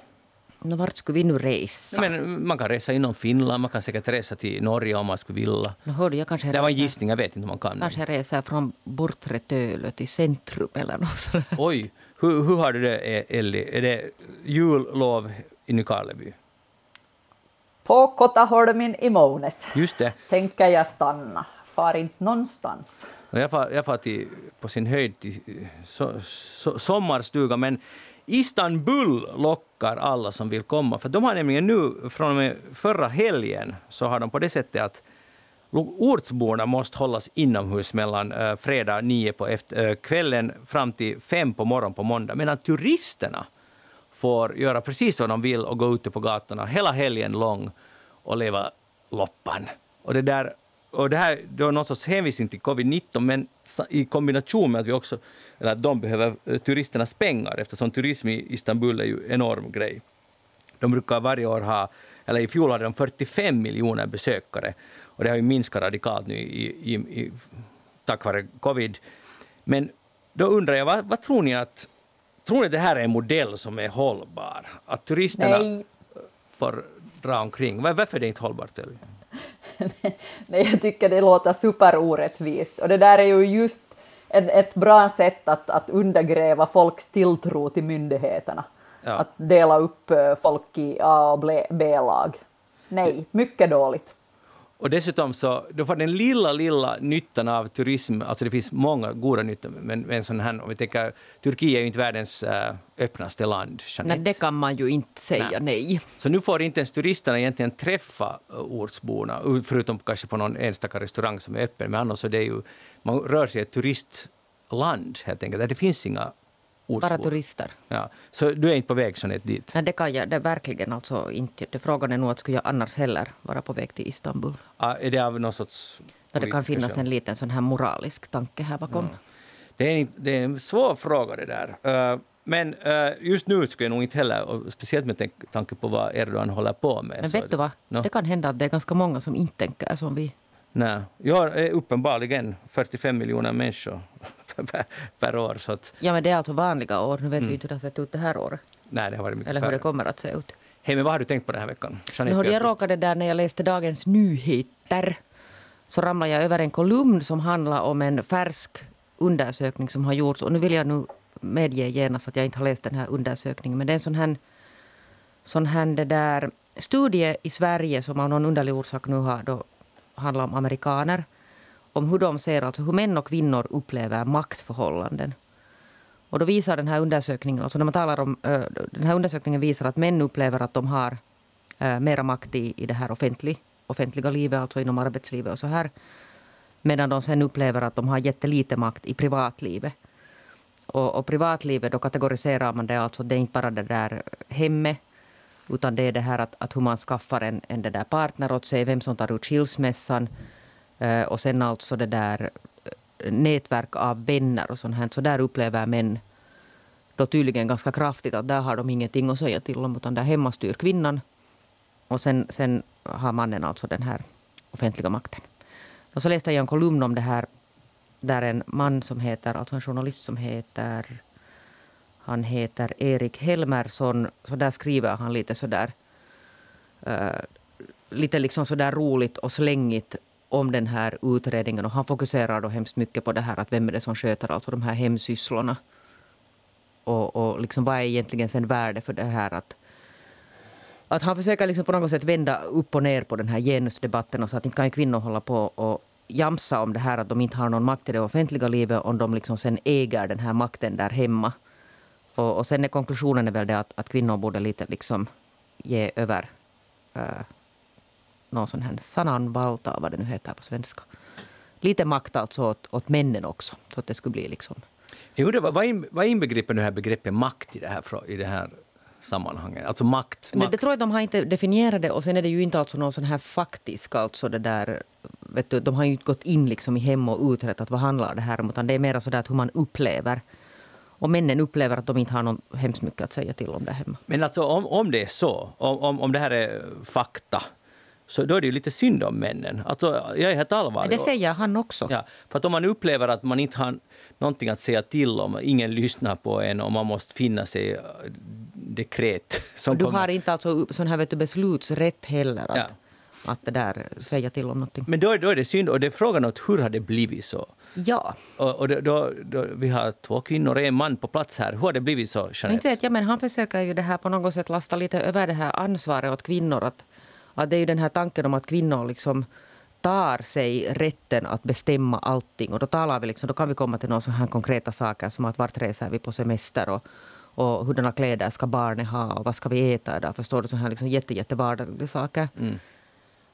No, vart skulle vi nu resa? Men man kan resa inom Finland, man kan säkert resa till Norge om man skulle vilja. No, hörde, jag kanske det var en gissning, jag vet inte om man kan. Kanske reser från bortre Tölö till centrum eller något sådär. Oj, hur, hur har du det Elli? Är det jullov i Nykarleby? På Kotaholmin i Månes. Just det. Tänker jag stanna. Far inte någonstans. Jag far, jag far till, på sin höjd till so, so, sommarstuga, men Istanbul lockar alla som vill komma, för de har nämligen nu, från och med förra helgen, så har de på det sättet att ortsborna måste hållas inomhus mellan eh, fredag 9 på efter, eh, kvällen fram till 5 på morgonen på måndag, medan turisterna får göra precis vad de vill och gå ute på gatorna hela helgen lång och leva loppan. Och det där och det här det är någon sorts hänvisning till covid-19, men i kombination med att vi också, eller att de behöver eh, turisternas pengar, eftersom turism i Istanbul är ju en enorm grej. De brukar varje år ha, eller i fjol hade de 45 miljoner besökare, och det har ju minskat radikalt nu i, i, i, tack vare covid. Men då undrar jag, vad, vad tror ni att, tror ni att det här är en modell som är hållbar? Att turisterna Nej. får dra omkring? Varför är det inte hållbart? Eller? Nej, jag tycker det låter superorättvist. Och det där är ju just en, ett bra sätt att, att undergräva folks tilltro till myndigheterna. Ja. Att dela upp eh, folk i A och B-lag. Nej, mycket dåligt. Och dessutom så, då får den lilla, lilla nyttan av turism, alltså det finns många goda nyttor, men en sån här, om vi tänker, Turkiet är ju inte världens äh, öppnaste land, Jeanette. Nej, det kan man ju inte säga nej. nej. Så nu får inte ens turisterna egentligen träffa äh, ortsborna, förutom kanske på någon enstaka restaurang som är öppen, men annars så det är ju, man rör sig i ett turistland helt enkelt, där det finns inga Ortsbor. Bara turister. Ja. Så du är inte på väg Jeanette, dit? Nej, det kan jag det är verkligen alltså inte. Det frågan är nog att skulle jag annars heller vara på väg till Istanbul. Ah, är det av någon sorts... Ja, det kan finnas en liten sån här moralisk tanke här bakom. Ja. Det, är en, det är en svår fråga det där. Uh, men uh, just nu skulle jag nog inte heller, speciellt med tanke på vad Erdogan håller på med. Men vet du vad? No. Det kan hända att det är ganska många som inte tänker som vi. Nej, jag är uppenbarligen 45 miljoner människor per, år. Så att, ja, men det är alltså vanliga år. Nu vet mm. vi inte hur det har sett ut det här året. Nej, det har varit mycket Eller hur det kommer att se ut. Hej, men vad har du tänkt på den här veckan? Jeanette jag råkade där när jag läste Dagens Nyheter så ramlade jag över en kolumn som handlar om en färsk undersökning som har gjorts. Och nu vill jag nu medge genast att jag inte har läst den här undersökningen. Men det är en sån här, sån här där studie i Sverige som av någon underlig orsak nu har då handlar om amerikaner om hur de ser, alltså hur män och kvinnor upplever maktförhållanden. Och då visar den här undersökningen, alltså när man talar om, eh, den här undersökningen visar att män upplever att de har eh, mera makt i, i det här offentlig, offentliga livet, alltså inom arbetslivet och så här. Medan de sen upplever att de har jättelite makt i privatlivet. Och, och privatlivet, då kategoriserar man det alltså, det är inte bara det där hemmet, utan det är det här att, att hur man skaffar en, en det där partner åt sig, vem som tar ut skilsmässan, Eh, och sen alltså det där eh, nätverk av vänner och sånt här. Så där upplever män då tydligen ganska kraftigt att där har de ingenting att säga till om utan där hemma styr kvinnan. Och sen, sen har mannen alltså den här offentliga makten. Och så läste jag en kolumn om det här där en man som heter, alltså en journalist som heter han heter Erik Helmersson. Så där skriver han lite sådär uh, lite liksom sådär roligt och slängigt om den här utredningen. Och han fokuserar då hemskt mycket på det här att vem är det som sköter alltså de här hemsysslorna. Och, och liksom vad är egentligen sen värde för det här att att han försöker liksom på något sätt vända upp och ner på den här genusdebatten och så att inte kan kvinnor hålla på och jamsa om det här att de inte har någon makt i det offentliga livet om de liksom sen äger den här makten där hemma. Och, och sen är konklusionen är väl det att, att kvinnor borde lite liksom ge över uh, någon sån här sananvalta, vad det nu heter på svenska. Lite makt alltså åt, åt männen också, så att det skulle bli liksom... Jo, det, vad, in, vad inbegriper det här begreppet makt i det här, i det här sammanhanget? Alltså makt? makt. Det, det tror jag de har inte definierat det och sen är det ju inte alltså någon sån här faktisk, alltså det där vet du, de har ju inte gått in liksom i hem och utrett att vad handlar det här om, utan det är mer sådär att hur man upplever och männen upplever att de inte har någon hemskt mycket att säga till om det hemma. Men alltså om, om det är så, om, om det här är fakta, så då är det ju lite synd om männen. Alltså, jag är helt allvarlig. Det säger han också. Ja, för att om man upplever att man inte har någonting att säga till om, ingen lyssnar på en och man måste finna sig äh, dekret. Som du kommer. har inte alltså sån här vet du, beslutsrätt heller att, ja. att det där säga till om någonting. Men då, då är det synd och det är frågan om hur har det blivit så? Ja. Och, och då, då, vi har två kvinnor och en man på plats här. Hur har det blivit så, Jeanette? Inte vet jag, men han försöker ju det här på något sätt lasta lite över det här ansvaret åt kvinnor. Att, att det är ju den här tanken om att kvinnor liksom tar sig rätten att bestämma allting. Och då talar vi liksom, då kan vi komma till några här konkreta saker som att vart reser vi på semester och, och hurdana kläder ska barnen ha och vad ska vi äta idag? Förstår du? Sådana här liksom jätte, jätte vardagliga saker. Mm.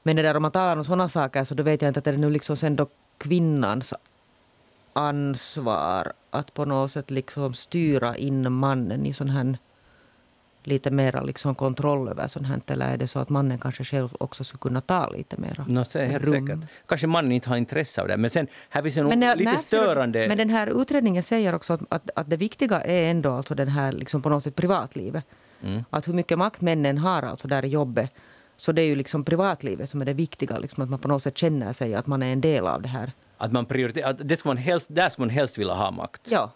Men det där, om man talar om sådana saker så då vet jag inte att det är nu liksom sen då kvinnans ansvar att på något sätt liksom styra in mannen i sån här lite mera liksom kontroll över sånt här? Eller är det så att mannen kanske själv också skulle kunna ta lite mera no, det är helt rum? säkert. Kanske mannen inte har intresse av det. Men sen här finns nog lite när, störande... Men den här utredningen säger också att, att, att, det viktiga är ändå alltså den här liksom på något sätt privatlivet. Mm. Att hur mycket makt männen har alltså där i jobbet. Så det är ju liksom privatlivet som är det viktiga. Liksom att man på något sätt känner sig att man är en del av det här. Att man prioriterar, att det ska man helst, där ska man helst vilja ha makt. Ja.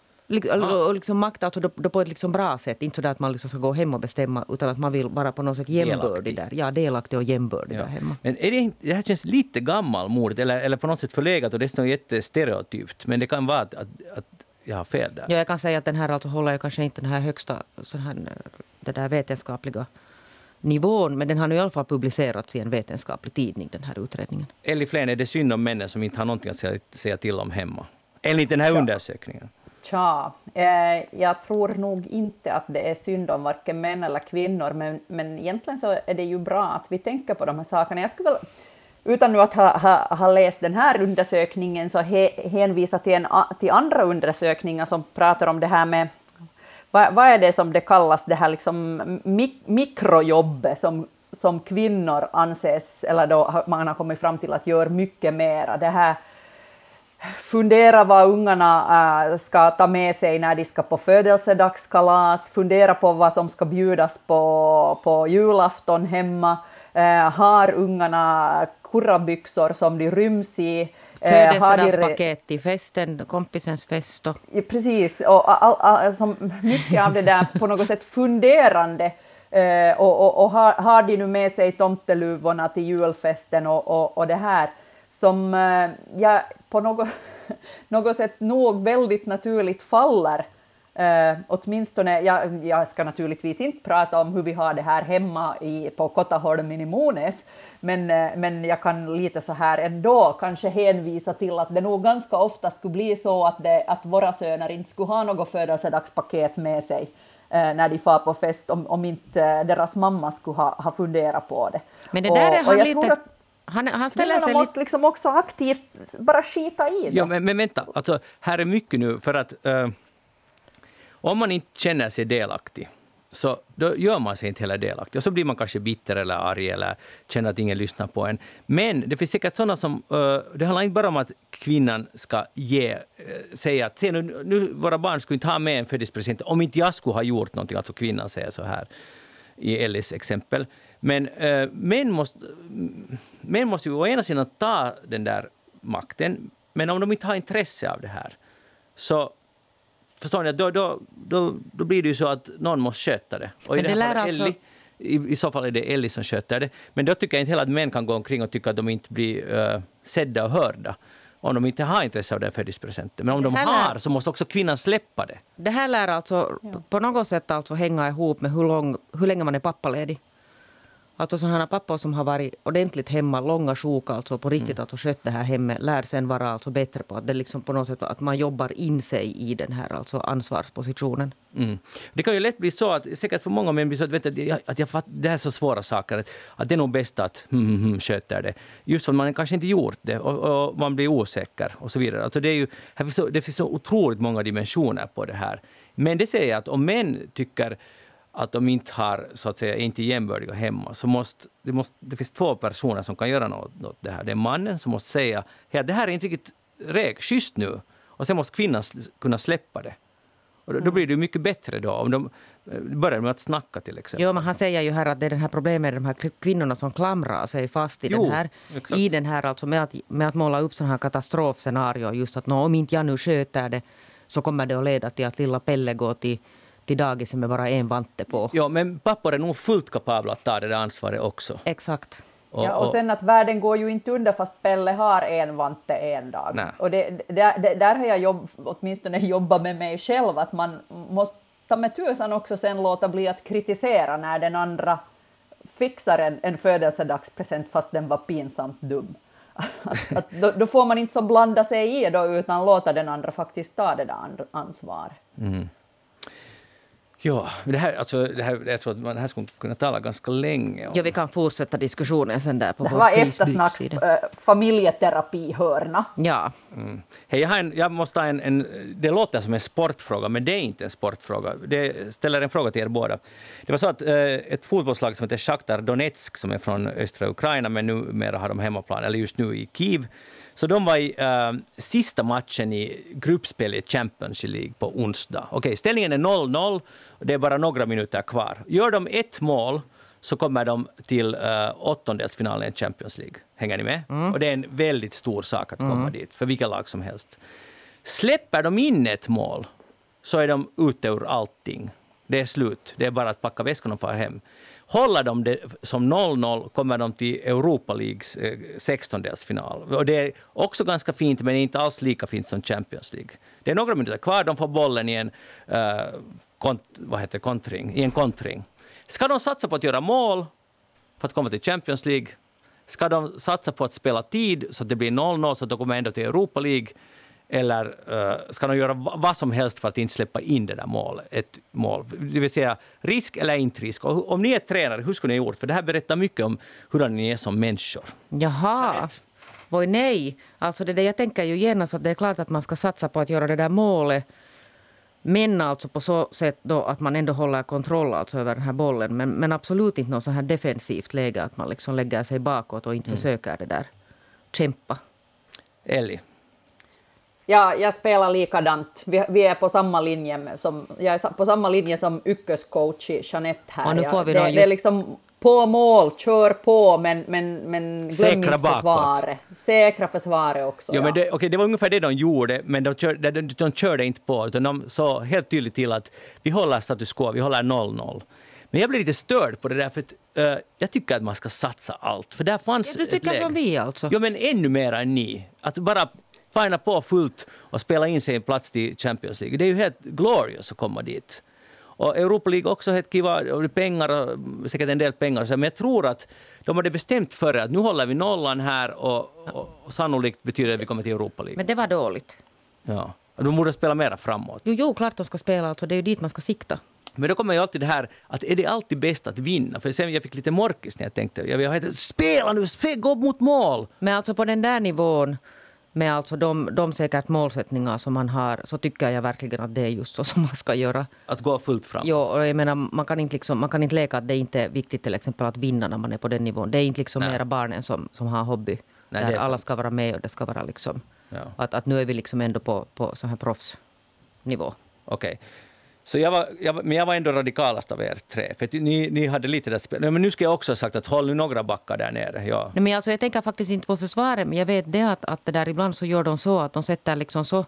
Och liksom makt alltså då, då på ett liksom bra sätt. Inte så att man liksom ska gå hem och bestämma utan att man vill vara på något sätt jämbördig där. Ja, delaktig och jämbördig ja. där hemma. Men är det, det här känns lite gammalmodigt eller, eller på något sätt förlegat och dessutom jättestereotypt. Men det kan vara att, att, att jag har fel där. Ja, jag kan säga att den här alltså håller ju kanske inte den här högsta sån här, det där vetenskapliga nivån. Men den har nu i alla fall publicerats i en vetenskaplig tidning, den här utredningen. Elli Flen, är det synd om männen som inte har någonting att säga till om hemma? Enligt den här ja. undersökningen. Tja, eh, jag tror nog inte att det är synd om varken män eller kvinnor, men, men egentligen så är det ju bra att vi tänker på de här sakerna. Jag skulle väl, utan nu att ha, ha, ha läst den här undersökningen, så he, hänvisa till, en, till andra undersökningar som pratar om det här med vad, vad är det som det kallas, det här liksom mik mikrojobbet som, som kvinnor anses, eller då man har kommit fram till att göra mycket mera. Det här fundera vad ungarna äh, ska ta med sig när de ska på födelsedagskalas, fundera på vad som ska bjudas på, på julafton hemma, äh, har ungarna kurrabyxor som de ryms i, Födelsedagspaket till festen, kompisens fest. Och... Ja, precis, och all, all, alltså, mycket av det där på något sätt funderande eh, och, och, och har, har de nu med sig tomteluvorna till julfesten och, och, och det här som eh, jag på något, något sätt nog väldigt naturligt faller Uh, åtminstone, jag, jag ska naturligtvis inte prata om hur vi har det här hemma i, på Kottaholmen i Monäs, men, uh, men jag kan lite så här ändå kanske hänvisa till att det nog ganska ofta skulle bli så att, det, att våra söner inte skulle ha något födelsedagspaket med sig uh, när de far på fest, om, om inte deras mamma skulle ha, ha funderat på det. Men det där och, är han lite... Han, han ställer sig måste liksom också aktivt bara skita i det. Ja, men, men vänta, alltså, här är mycket nu, för att om man inte känner sig delaktig, så då gör man sig inte heller delaktig. Och så blir man kanske bitter eller arg eller känner att ingen lyssnar på en. Men det finns säkert sådana som... Uh, det handlar inte bara om att kvinnan ska ge, uh, säga att se nu, nu, våra barn skulle inte ha med en födelsedagspresent om inte jag skulle ha gjort någonting. Alltså kvinnan säger så här i Ellis exempel. Men uh, män, måste, män måste ju å ena sidan ta den där makten, men om de inte har intresse av det här så Förstår ni? Då, då, då, då blir det ju så att någon måste sköta det. Och i, det, det alltså... Ellie, i, I så fall är det Ellie som sköter det. Men då tycker jag inte heller att män kan gå omkring och tycka att de inte blir uh, sedda och hörda om de inte har intresse av den födelsedagspresenten. Men om de har så måste också kvinnan släppa det. Det här lär alltså ja. på något sätt alltså hänga ihop med hur, lång, hur länge man är pappaledig. Alltså sådana pappor som har varit ordentligt hemma, långa sjok, alltså på riktigt mm. att skött det här hemmet, lär sen vara alltså bättre på att det liksom på något sätt att man jobbar in sig i den här alltså ansvarspositionen. Mm. Det kan ju lätt bli så att, säkert för många män så att, vet, att, jag, att jag fatt, det här är så svåra saker, att, att det är nog bäst att hm, hm, hm, sköter det. Just för att man kanske inte gjort det och, och, man blir osäker och så vidare. Alltså det, är ju, här finns så, det finns så otroligt många dimensioner på det här. Men det säger jag att om män tycker att de inte har, så att säga, inte jämbördiga hemma, så måste det, måste, det finns två personer som kan göra något åt det här. Det är mannen som måste säga att det här är inte riktigt reg, schysst nu. Och sen måste kvinnan kunna släppa det. Och då, då blir det mycket bättre då om de eh, börjar med att snacka till exempel. Jo, men han säger ju här att det är det här problemet med de här kvinnorna som klamrar sig fast i jo, den här, i den här alltså med att, med att måla upp sådana här katastrofscenarier. Just att om inte jag nu sköter det så kommer det att leda till att lilla Pelle går till till dagis med bara en vante på. Ja, men pappor är nog fullt kapabla att ta det där ansvaret också. Exakt. Och, ja, och sen att världen går ju inte under fast Pelle har en vante en dag. Nej. Och det, det, det, där har jag jobb, åtminstone jobbat med mig själv, att man måste ta med tusan också sen låta bli att kritisera när den andra fixar en, en födelsedagspresent fast den var pinsamt dum. Att, att, då, då, får man inte så blanda sig i då, utan låta den andra faktiskt ta det där ansvaret. Mm. Ja, det här, alltså, det här, jag tror att man här skulle kunna tala ganska länge om. Ja, vi kan fortsätta diskussionen sen där på det vår var eftersnacks äh, familjeterapihörna. Ja. Mm. Hey, jag, en, jag måste ha en, en, det låter som en sportfråga, men det är inte en sportfråga. Det ställer en fråga till er båda. Det var så att äh, ett fotbollslag som heter Shakhtar Donetsk, som är från östra Ukraina, men numera har de hemmaplan, eller just nu i Kiev, så de var i äh, sista matchen i gruppspelet Champions League på onsdag. Okej, ställningen är 0-0 och det är bara några minuter kvar. Gör de ett mål så kommer de till äh, åttondelsfinalen i Champions League. Hänger ni med? Mm. Och det är en väldigt stor sak att komma mm. dit, för vilka lag som helst. Släpper de in ett mål så är de ute ur allting. Det är slut. Det är bara att packa väskorna och fara hem. Håller de det som 0-0 kommer de till Europa Leagues eh, 16-delsfinal. Och det är också ganska fint, men inte alls lika fint som Champions League. Det är några minuter kvar, de får bollen i en, uh, kont, vad heter kontring, i en kontring. Ska de satsa på att göra mål för att komma till Champions League? Ska de satsa på att spela tid så att det blir 0-0 så att de kommer ändå till Europa League? Eller uh, ska de göra vad som helst för att inte släppa in det där målet, ett mål? Det vill säga risk eller inte risk. Och om ni är tränare, hur skulle ni gjort? För det här berättar mycket om hur ni är som människor. Jaha. Voi nej. Alltså det där, jag tänker ju genast att det är klart att man ska satsa på att göra det där målet. Men alltså på så sätt då att man ändå håller kontroll alltså över den här bollen. Men, men absolut inte något så här defensivt läge att man liksom lägger sig bakåt och inte mm. försöker det där kämpa. Ellie? Ja, jag spelar likadant. Vi, vi är på samma linje som, jag är på samma linje som yrkescoach Jeanette här. Och nu får vi det, just... det är liksom på mål, kör på, men, men, men glöm inte försvaret. Säkra försvaret också. Jo, ja. men det, okay, det var ungefär det de gjorde, men de, kör, de, de körde inte på, utan de sa helt tydligt till att vi håller status quo, vi håller 0-0. Men jag blev lite störd på det där, för att, uh, jag tycker att man ska satsa allt. För där fanns ja, du tycker som vi alltså? Jo, men ännu mer än ni. Att bara fina på fullt och spela in sig en plats till Champions League. Det är ju helt glorious att komma dit. Och Europa League också helt kiva, pengar och säkert en del pengar. Men jag tror att de hade bestämt före att nu håller vi nollan här och, och, och sannolikt betyder det att vi kommer till Europa League. Men det var dåligt. Ja. De borde spela mera framåt. Jo, jo klart de ska spela. Alltså, det är ju dit man ska sikta. Men då kommer ju alltid det här att är det alltid bäst att vinna? För sen jag fick lite morkis när jag tänkte jag vill spela nu, spela, gå mot mål! Men alltså på den där nivån med alltså de, de säkert målsättningar som man har så tycker jag verkligen att det är just så som man ska göra. Att gå fullt fram? Jo, och jag menar, man, kan inte liksom, man kan inte leka att det inte är viktigt till exempel att vinna när man är på den nivån. Det är inte liksom mera barnen som, som har hobby. Nej, där alla ska vara med och det ska vara liksom... Ja. Att, att nu är vi liksom ändå på, på så här proffsnivå. Okej. Okay. Så jag var, jag, men jag var ändå radikalast av er tre. För ni, ni hade lite där spel. Men nu ska jag också ha sagt att håll nu några backar där nere. Ja. Nej, men alltså, jag tänker faktiskt inte på försvaret, men jag vet det att, att det där ibland så gör de så att de sätter liksom så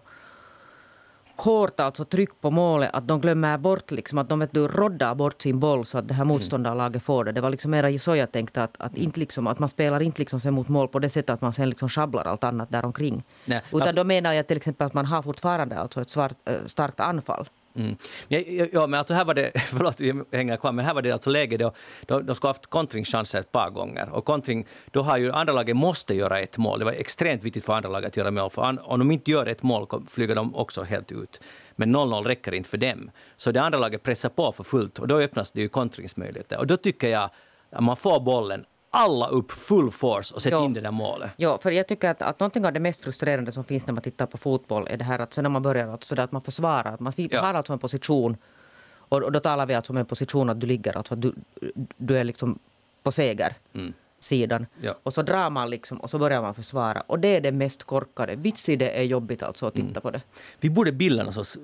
hårt alltså tryck på målet att de glömmer bort liksom att de vet du, roddar bort sin boll så att det här mm. motståndarlaget får det. Det var liksom mera så jag tänkte att, att, inte liksom, att man spelar inte liksom sen mot mål på det sättet att man sen liksom schabblar allt annat däromkring. Nej, Utan alltså, då menar jag till exempel att man har fortfarande alltså ett svart, äh, starkt anfall. Mm. Ja, ja, men alltså här var det, förlåt jag hänger kvar, men här var det alltså läge då, då de skulle haft kontringschanser ett par gånger. Och kontring, då har ju andra laget måste göra ett mål. Det var extremt viktigt för andra laget att göra mål. För an, om de inte gör ett mål flyger de också helt ut. Men 0-0 räcker inte för dem. Så det andra laget pressar på för fullt och då öppnas det ju kontringsmöjligheter. Och då tycker jag att man får bollen alla upp full force och sätta in det där målet. Ja, för jag tycker att, att någonting av det mest frustrerande som finns när man tittar på fotboll är det här att sen när man börjar att, så att man försvarar, att man ja. har alltså en position och, och, då talar vi alltså om en position att du ligger, alltså att du, du är liksom på seger. Mm sidan. Ja. Och så drar man liksom och så börjar man försvara. Och det är det mest korkade. Vits i det är jobbigt alltså att titta mm. på det. Vi borde bilda någon sorts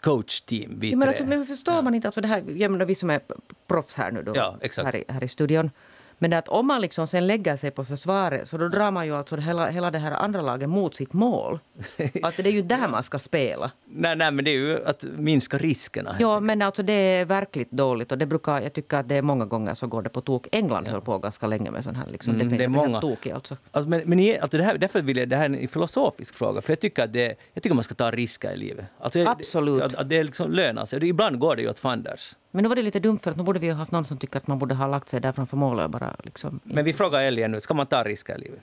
coachteam, vi ja, men, alltså, men förstår ja. man inte, alltså det här, jag menar, vi som är proffs här nu då, ja, här, i, här i studion. Men att om man liksom sen lägger sig på försvaret så då drar man ju alltså hela, hela det här andra laget mot sitt mål. Att det är ju där man ska spela. nej, nej, men det är ju att minska riskerna. Ja, men alltså det är verkligt dåligt och det brukar, jag tycker att det är många gånger så går det på tok. England ja. höll på ganska länge med sån här liksom. Mm, det, är många. Tokig, alltså. alltså. men, men alltså det här, därför vill jag, det här är en filosofisk fråga, för jag tycker att det, jag tycker man ska ta risker i livet. Alltså, Absolut. Att, att det liksom lönar sig. Ibland går det ju åt fanders. Men nu var det lite dumt för att nu borde vi ha haft någon som tycker att man borde ha lagt sig där framför målet och bara liksom... Men vi frågar Ellie nu, ska man ta risker i livet?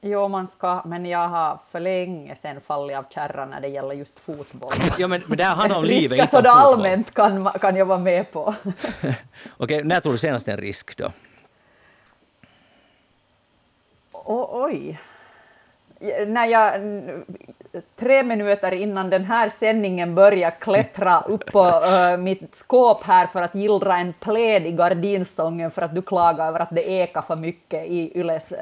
Jo, man ska, men jag har för länge sedan fallit av kärran när det gäller just fotboll. ja, men, men det handlar om livet, inte om fotboll. allmänt kan, kan jag vara med på. Okej, okay, när tog du senast en risk då? O oj när jag tre minuter innan den här sändningen började klättra upp på uh, mitt skåp här för att gillra en pläd i gardinstången för att du klagar över att det ekar för mycket i Yles uh,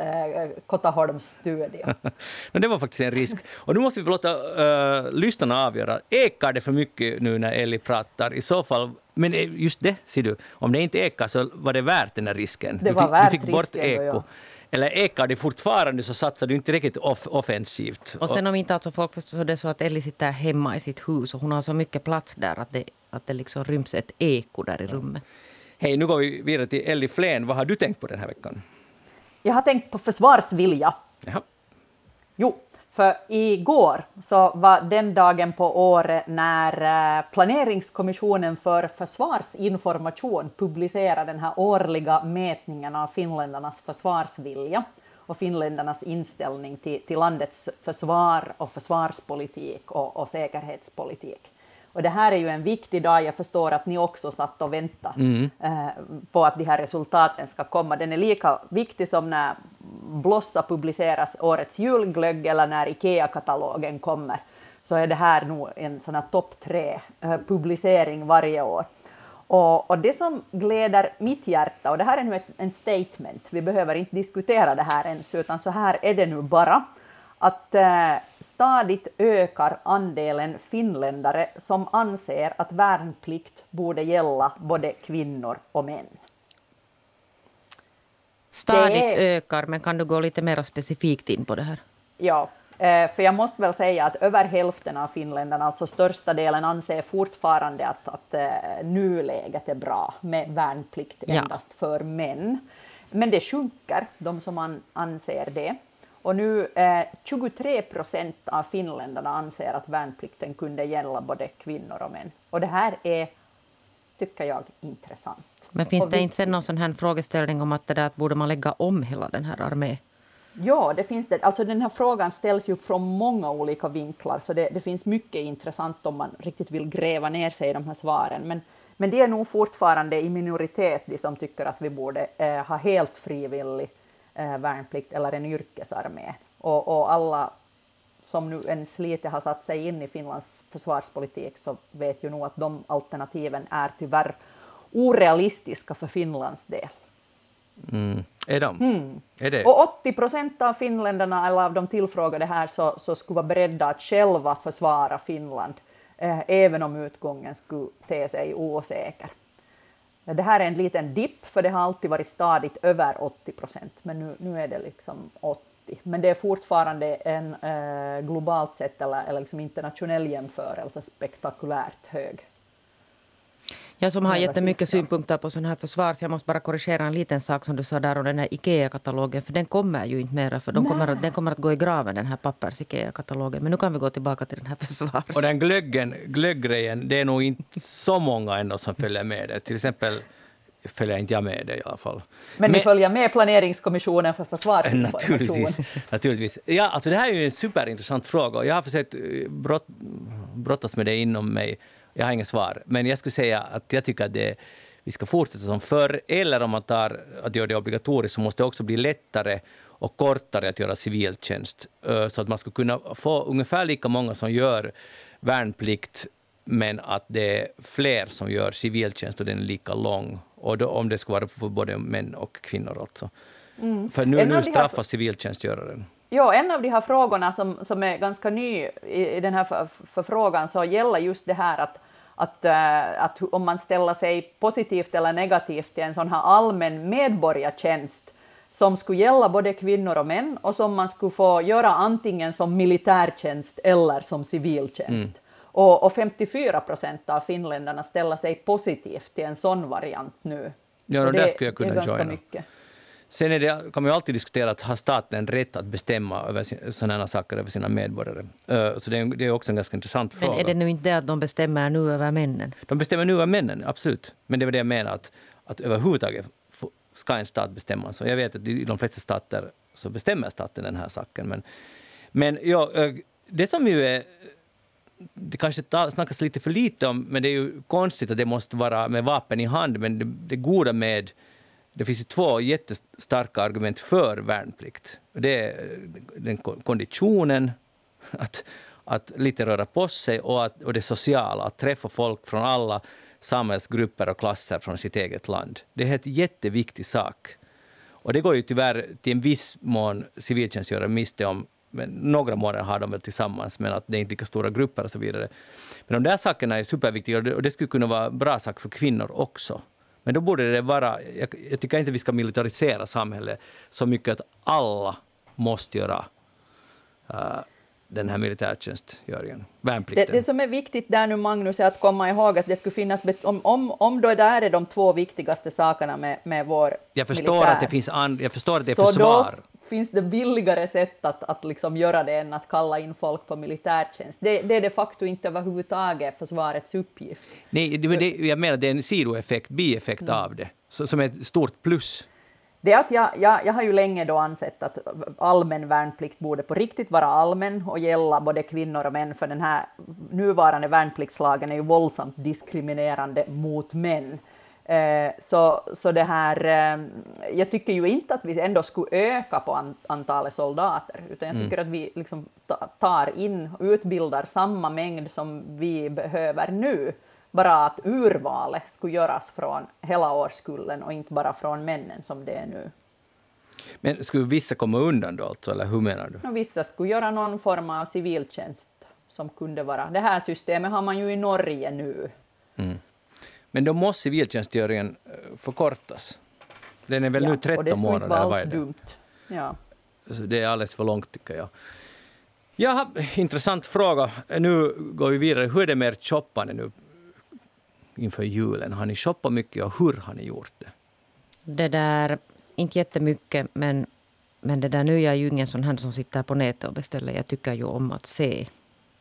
Kotaholms studio. det var faktiskt en risk. Och nu måste vi låta uh, lyssnarna avgöra. Ekar det för mycket nu när Eli pratar? I så fall men just det, ser du, om det inte ekar så var det värt den här risken. Det var värt du fick bort eko. Ja eller ekar det fortfarande så satsar du inte riktigt off offensivt. Och sen om inte alltså folk förstår det så att Ellie sitter hemma i sitt hus och hon har så mycket plats där att det, att det liksom ryms ett eko där i rummet. Hej, nu går vi vidare till Ellie Flen. Vad har du tänkt på den här veckan? Jag har tänkt på försvarsvilja. Jaha. Jo, för igår så var den dagen på året när eh, planeringskommissionen för försvarsinformation publicerade den här årliga mätningen av finländarnas försvarsvilja och finländarnas inställning till, till landets försvar och försvarspolitik och, och säkerhetspolitik. Och det här är ju en viktig dag. Jag förstår att ni också satt och väntade mm. eh, på att de här resultaten ska komma. Den är lika viktig som när Blossa publiceras årets julglögg eller när IKEA-katalogen kommer. Så är det här nog en sån här topp tre-publicering eh, varje år. Och, och, det som gläder mitt hjärta, och det här är nu ett, en statement, vi behöver inte diskutera det här ens, utan så här är det nu bara, att eh, stadigt ökar andelen finländare som anser att värnplikt borde gälla både kvinnor och män. Stadigt är... ökar, men kan du gå lite mer specifikt in på det här? Ja, eh, för jag måste väl säga att över hälften av finländarna, alltså största delen, anser fortfarande att, att eh, nuläget är bra med värnplikt endast ja. för män. Men det sjunker, de som anser det. Och nu eh, 23 procent av finländarna anser att värnplikten kunde gälla både kvinnor och män. Och det här är, tycker jag, intressant. Men finns och det inte någon sån här frågeställning om att det där att borde man lägga om hela den här armén? Ja, det finns det. Alltså den här frågan ställs ju från många olika vinklar, så det, det, finns mycket intressant om man riktigt vill gräva ner sig i de här svaren. Men, men det är nog fortfarande i minoritet de som tycker att vi borde eh, ha helt frivillig värnplikt eller en yrkesarmé. Och, och alla som nu ens lite har satt sig in i Finlands försvarspolitik så vet ju nog att de alternativen är tyvärr orealistiska för Finlands del. Mm. Är de? Mm. Är det? Och 80 procent av finländarna, eller av de tillfrågade här, så, så skulle vara beredda att själva försvara Finland, eh, även om utgången skulle te sig osäker. Det här är en liten dipp, för det har alltid varit stadigt över 80 procent, men nu, nu är det liksom 80. Men det är fortfarande en eh, globalt sett eller, eller liksom internationell jämförelse spektakulärt hög. Jag som har jättemycket synpunkter på sån här försvar, så jag måste bara korrigera en liten sak som du sa där om den här IKEA-katalogen, för den kommer ju inte mera, för de kommer att, den kommer att gå i graven, den här pappers-IKEA-katalogen. Men nu kan vi gå tillbaka till den här försvars... Och den glöggen, glögggrejen, det är nog inte så många ändå som följer med det. Till exempel följer inte jag med det i alla fall. Men, Men ni följer med planeringskommissionen för försvarsinformation? Naturligtvis. naturligtvis. Ja, alltså det här är ju en superintressant fråga. Jag har försökt brott, brottas med det inom mig jag har inget svar. Men jag skulle säga att jag tycker att det, vi ska fortsätta som förr. Eller om man tar att göra det obligatoriskt så måste det också bli lättare och kortare att göra civiltjänst. Så att man skulle kunna få ungefär lika många som gör värnplikt men att det är fler som gör civiltjänst och den är lika lång. Och då, om det skulle vara för både män och kvinnor alltså. Mm. För nu, nu straffas civiltjänstgöraren. Ja, en av de här frågorna som, som är ganska ny i, i den här förfrågan så gäller just det här att, att, äh, att om man ställer sig positivt eller negativt till en sån här allmän medborgartjänst som skulle gälla både kvinnor och män och som man skulle få göra antingen som militärtjänst eller som civiltjänst. Mm. Och, och 54 procent av finländarna ställer sig positivt till en sån variant nu. Ja, och det, det skulle jag kunna joina. Mycket. Sen är det, kan man ju alltid diskutera att har staten rätt att bestämma över sådana saker över sina medborgare. Så det är, det är också en ganska intressant fråga. Men är det nu inte det att de bestämmer nu över männen? De bestämmer nu över männen, absolut. Men det var det jag menar, att, att överhuvudtaget ska en stat bestämma så. Jag vet att i de flesta stater så bestämmer staten den här saken. Men, men ja, det som ju är det kanske snackas lite för lite om, men det är ju konstigt att det måste vara med vapen i hand, men det, det goda med det finns två jättestarka argument för värnplikt. Det är eh, den konditionen, att, att lite röra på sig, och, att, och det sociala, att träffa folk från alla samhällsgrupper och klasser från sitt eget land. Det är en jätteviktig sak. Och det går ju tyvärr till en viss mån civiltjänstgörare miste om. Men några månader har de väl tillsammans, men att det är inte lika stora grupper och så vidare. Men de där sakerna är superviktiga och det, och det skulle kunna vara en bra sak för kvinnor också. Men då borde det vara... Jag, jag tycker inte vi ska militarisera samhället så mycket att alla måste göra uh, den här militärtjänstgöringen, värnplikten. Det, det, som är viktigt där nu, Magnus, är att komma ihåg att det skulle finnas... Om, om, om då det är de två viktigaste sakerna med, med vår jag förstår militär, att det finns and, Jag förstår att det är försvar. Finns det billigare sätt att, att liksom göra det än att kalla in folk på militärtjänst. Det, det är de facto inte överhuvudtaget försvarets uppgift. Nej, det, det, jag menar det är en sidoeffekt, bieffekt mm. av det, som är ett stort plus. Det att jag, jag, jag har ju länge då ansett att allmän värnplikt borde på riktigt vara allmän och gälla både kvinnor och män, för den här nuvarande värnpliktslagen är ju våldsamt diskriminerande mot män. Eh, så, så det här, eh, jag tycker ju inte att vi ändå skulle öka på antalet soldater, utan jag mm. tycker mm. att vi liksom tar in och utbildar samma mängd som vi behöver nu, bara att urvalet skulle göras från hela årskullen och inte bara från männen som det är nu. Men skulle vissa komma undan då, alltså, eller hur menar du? No, vissa skulle göra någon form av civiltjänst som kunde vara... Det här systemet har man ju i Norge nu. Mm. Men då måste civiltjänstgöringen eh, förkortas. Den är väl ja, nu 13 månader? Och det skulle inte vara alls dumt. Ja. Så det är alldeles för långt, tycker jag. Ja, intressant fråga. Nu går vi vidare. Hur är det med ert shoppande nu inför julen? Har ni shoppat mycket och hur har ni gjort det? Det där, inte jättemycket, men, men det där nu är jag ju ingen sån här som sitter på nätet och beställer. Jag tycker ju om att se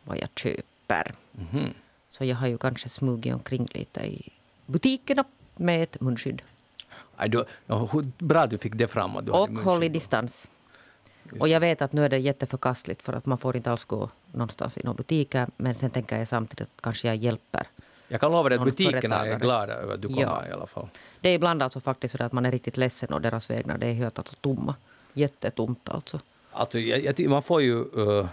vad jag köper. Mm -hmm. Så jag har ju kanske smugit omkring lite i butikerna med ett munskydd. Du, bra att du fick det fram. Att du och håll i distans. Och jag vet att nu är det jätteförkastligt för att man får inte alls gå någonstans i några butiker. Men sen tänker jag samtidigt att kanske jag hjälper jag kan lova dig att butikerna är glada över att du kommer ja. i alla fall. Det är ibland alltså faktiskt så att man är riktigt ledsen och deras vägnar. Det är helt alltså tomma. Jättetomt alltså. Alltså, jag, jag, man får ju... Uh,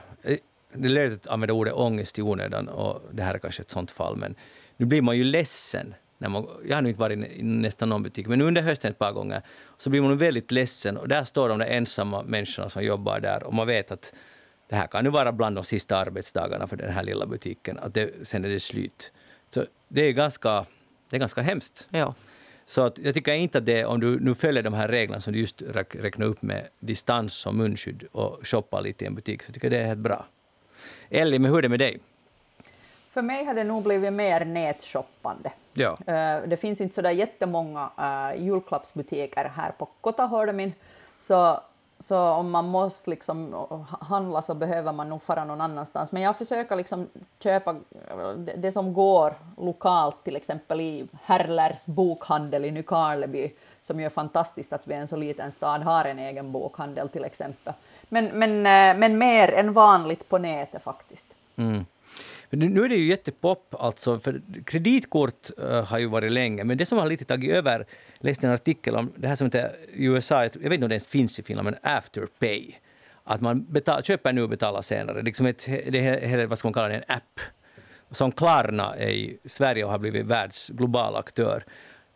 det är lätt att använda ordet ångest i onödan och det här är kanske ett sånt fall, men nu blir man ju ledsen. När man, jag har nu inte varit i nästan någon butik, men under hösten ett par gånger så blir man väldigt ledsen och där står de där ensamma människorna som jobbar där och man vet att det här kan nu vara bland de sista arbetsdagarna för den här lilla butiken, att det, sen är det slut. Så det är ganska, det är ganska hemskt. Ja. Så att jag tycker inte att det, om du nu följer de här reglerna som du just räknade upp med distans och munskydd och shoppar lite i en butik, så tycker jag det är helt bra. Ellie, men hur är det med dig? För mig har det nog blivit mer nätshoppande. Ja. Eh, det finns inte så där jättemånga uh, julklappsbutiker här på Kotaholmin, så, så om man måste liksom handla så behöver man nog fara någon annanstans. Men jag försöker liksom köpa det, som går lokalt, till exempel i Herlers bokhandel i Nykarleby, som ju är fantastiskt att vi i en så liten stad har en egen bokhandel till exempel. Men, men, eh, men mer än vanligt på nätet faktiskt. Mm. Nu är det ju jättepop, alltså, för kreditkort uh, har ju varit länge, men det som har lite tagit över, jag läste en artikel om det här som heter USA, jag vet inte om det ens finns i Finland, men Afterpay. Att man betal, köper nu och betalar senare. Liksom ett, det är, vad ska man kalla det, en app. Som Klarna är i Sverige och har blivit världs global aktör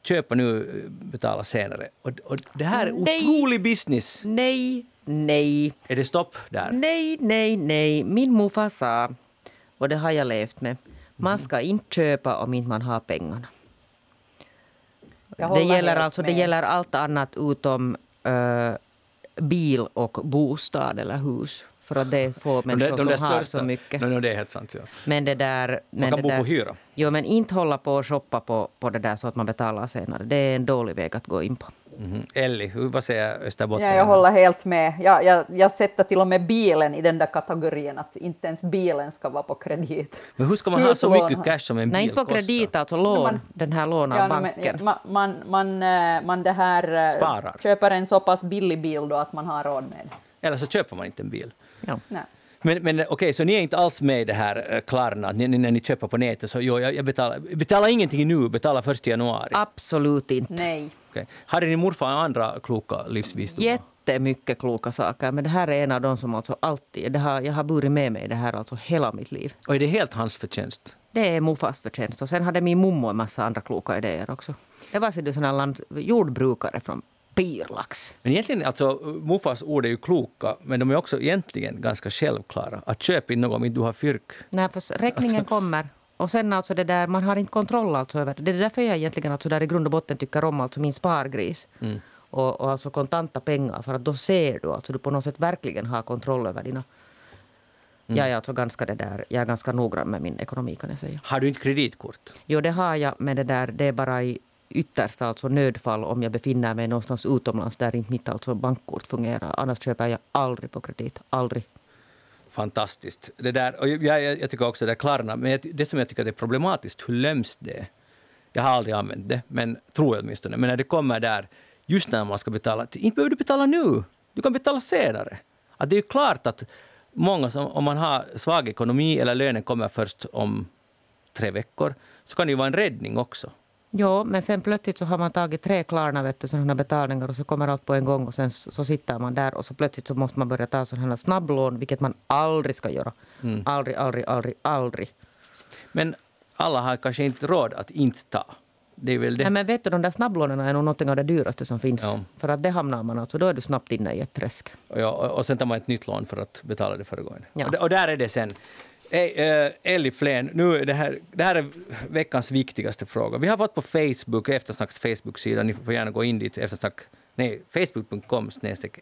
köpa nu, betala senare. Och, och det här är nej, otrolig business. Nej, nej. Är det stopp där? Nej, nej, nej. Min morfar sa, och det har jag levt med, man ska inte köpa om inte man har pengarna. Det gäller, alltså, det gäller allt annat utom uh, bil och bostad eller hus. För att det är få människor de, de som har så mycket. No, no, det är helt sant. Ja. Men det där, man kan bo där, på hyra. Jo, men inte hålla på och shoppa på, på det där så att man betalar senare. Det är en dålig väg att gå in på. Mm. Elli, hur, vad säger Österbotten? Ja, jag håller helt med. Jag, jag, jag sätter till och med bilen i den där kategorin, att inte ens bilen ska vara på kredit. Men hur ska man Huslån. ha så mycket cash som en bil Nej, inte på kredit, alltså lån. Man, den här lån av ja, banken. Men, man, man, eh, man det här, eh, Sparar. köper en så pass billig bil då att man har råd med det. Eller så köper man inte en bil. Ja. Nej. Men, men okej, okay, så ni är inte alls med i det här uh, Klarna, ni, när ni köper på nätet, så jo, jag, jag betalar, betalar ingenting nu, betalar först i januari? Absolut inte. Nej. Okay. Hade din morfar andra kloka livsvisdomar? Jättemycket kloka saker, men det här är en av de som alltså alltid, det har, jag har burit med mig det här alltså hela mitt liv. Och är det helt hans förtjänst? Det är morfars förtjänst. Och sen hade min mommo en massa andra kloka idéer också. Det var så sådana jordbrukare från Pirlax. Men egentligen, alltså, morfars ord är ju kloka, men de är också egentligen ganska självklara. Att köpa in något om inte du har fyrk. Nej, för räkningen alltså. kommer. Och sen alltså det där, man har inte kontroll alltså över det. Det är därför jag egentligen alltså där i grund och botten tycker om alltså min spargris. Mm. Och, och alltså kontanta pengar, för att då ser du alltså du på något sätt verkligen har kontroll över dina Mm. Jag, är alltså ganska det där, jag är ganska noggrann med min ekonomi kan jag säga. Har du inte kreditkort? Jo, det har jag, men det, där, det är bara i yttersta alltså nödfall om jag befinner mig någonstans utomlands där inte mitt alltså bankkort fungerar. Annars köper jag aldrig på kredit. Aldrig. Fantastiskt. Det där, och jag, jag, jag tycker också det är Klarna, men det som jag tycker är problematiskt, hur lömskt det är. Jag har aldrig använt det, men tror jag åtminstone. Men när det kommer där, just när man ska betala, inte behöver du betala nu. Du kan betala senare. Att det är ju klart att många, som, om man har svag ekonomi eller lönen kommer först om tre veckor, så kan det ju vara en räddning också. Jo, men sen plötsligt så har man tagit tre Klarna, vet du, sådana betalningar och så kommer allt på en gång och sen så, så sitter man där och så plötsligt så måste man börja ta sådana snabblån, vilket man aldrig ska göra. Mm. Aldrig, aldrig, aldrig, aldrig. Men alla har kanske inte råd att inte ta. Det är väl det. Nej, men vet du, de där snabblånen är nog något av det dyraste som finns. Ja. För att det hamnar man alltså, då är du snabbt inne i ett träsk. Ja, och sen tar man ett nytt lån för att betala det föregående. Ja. Och, och där är det sen. Hey, eh, Elli Flen, nu det, här, det här är veckans viktigaste fråga. Vi har fått på Facebook, Eftersnacks Facebook-sida, ni får gärna gå in dit, eftersnack, nej, facebook.com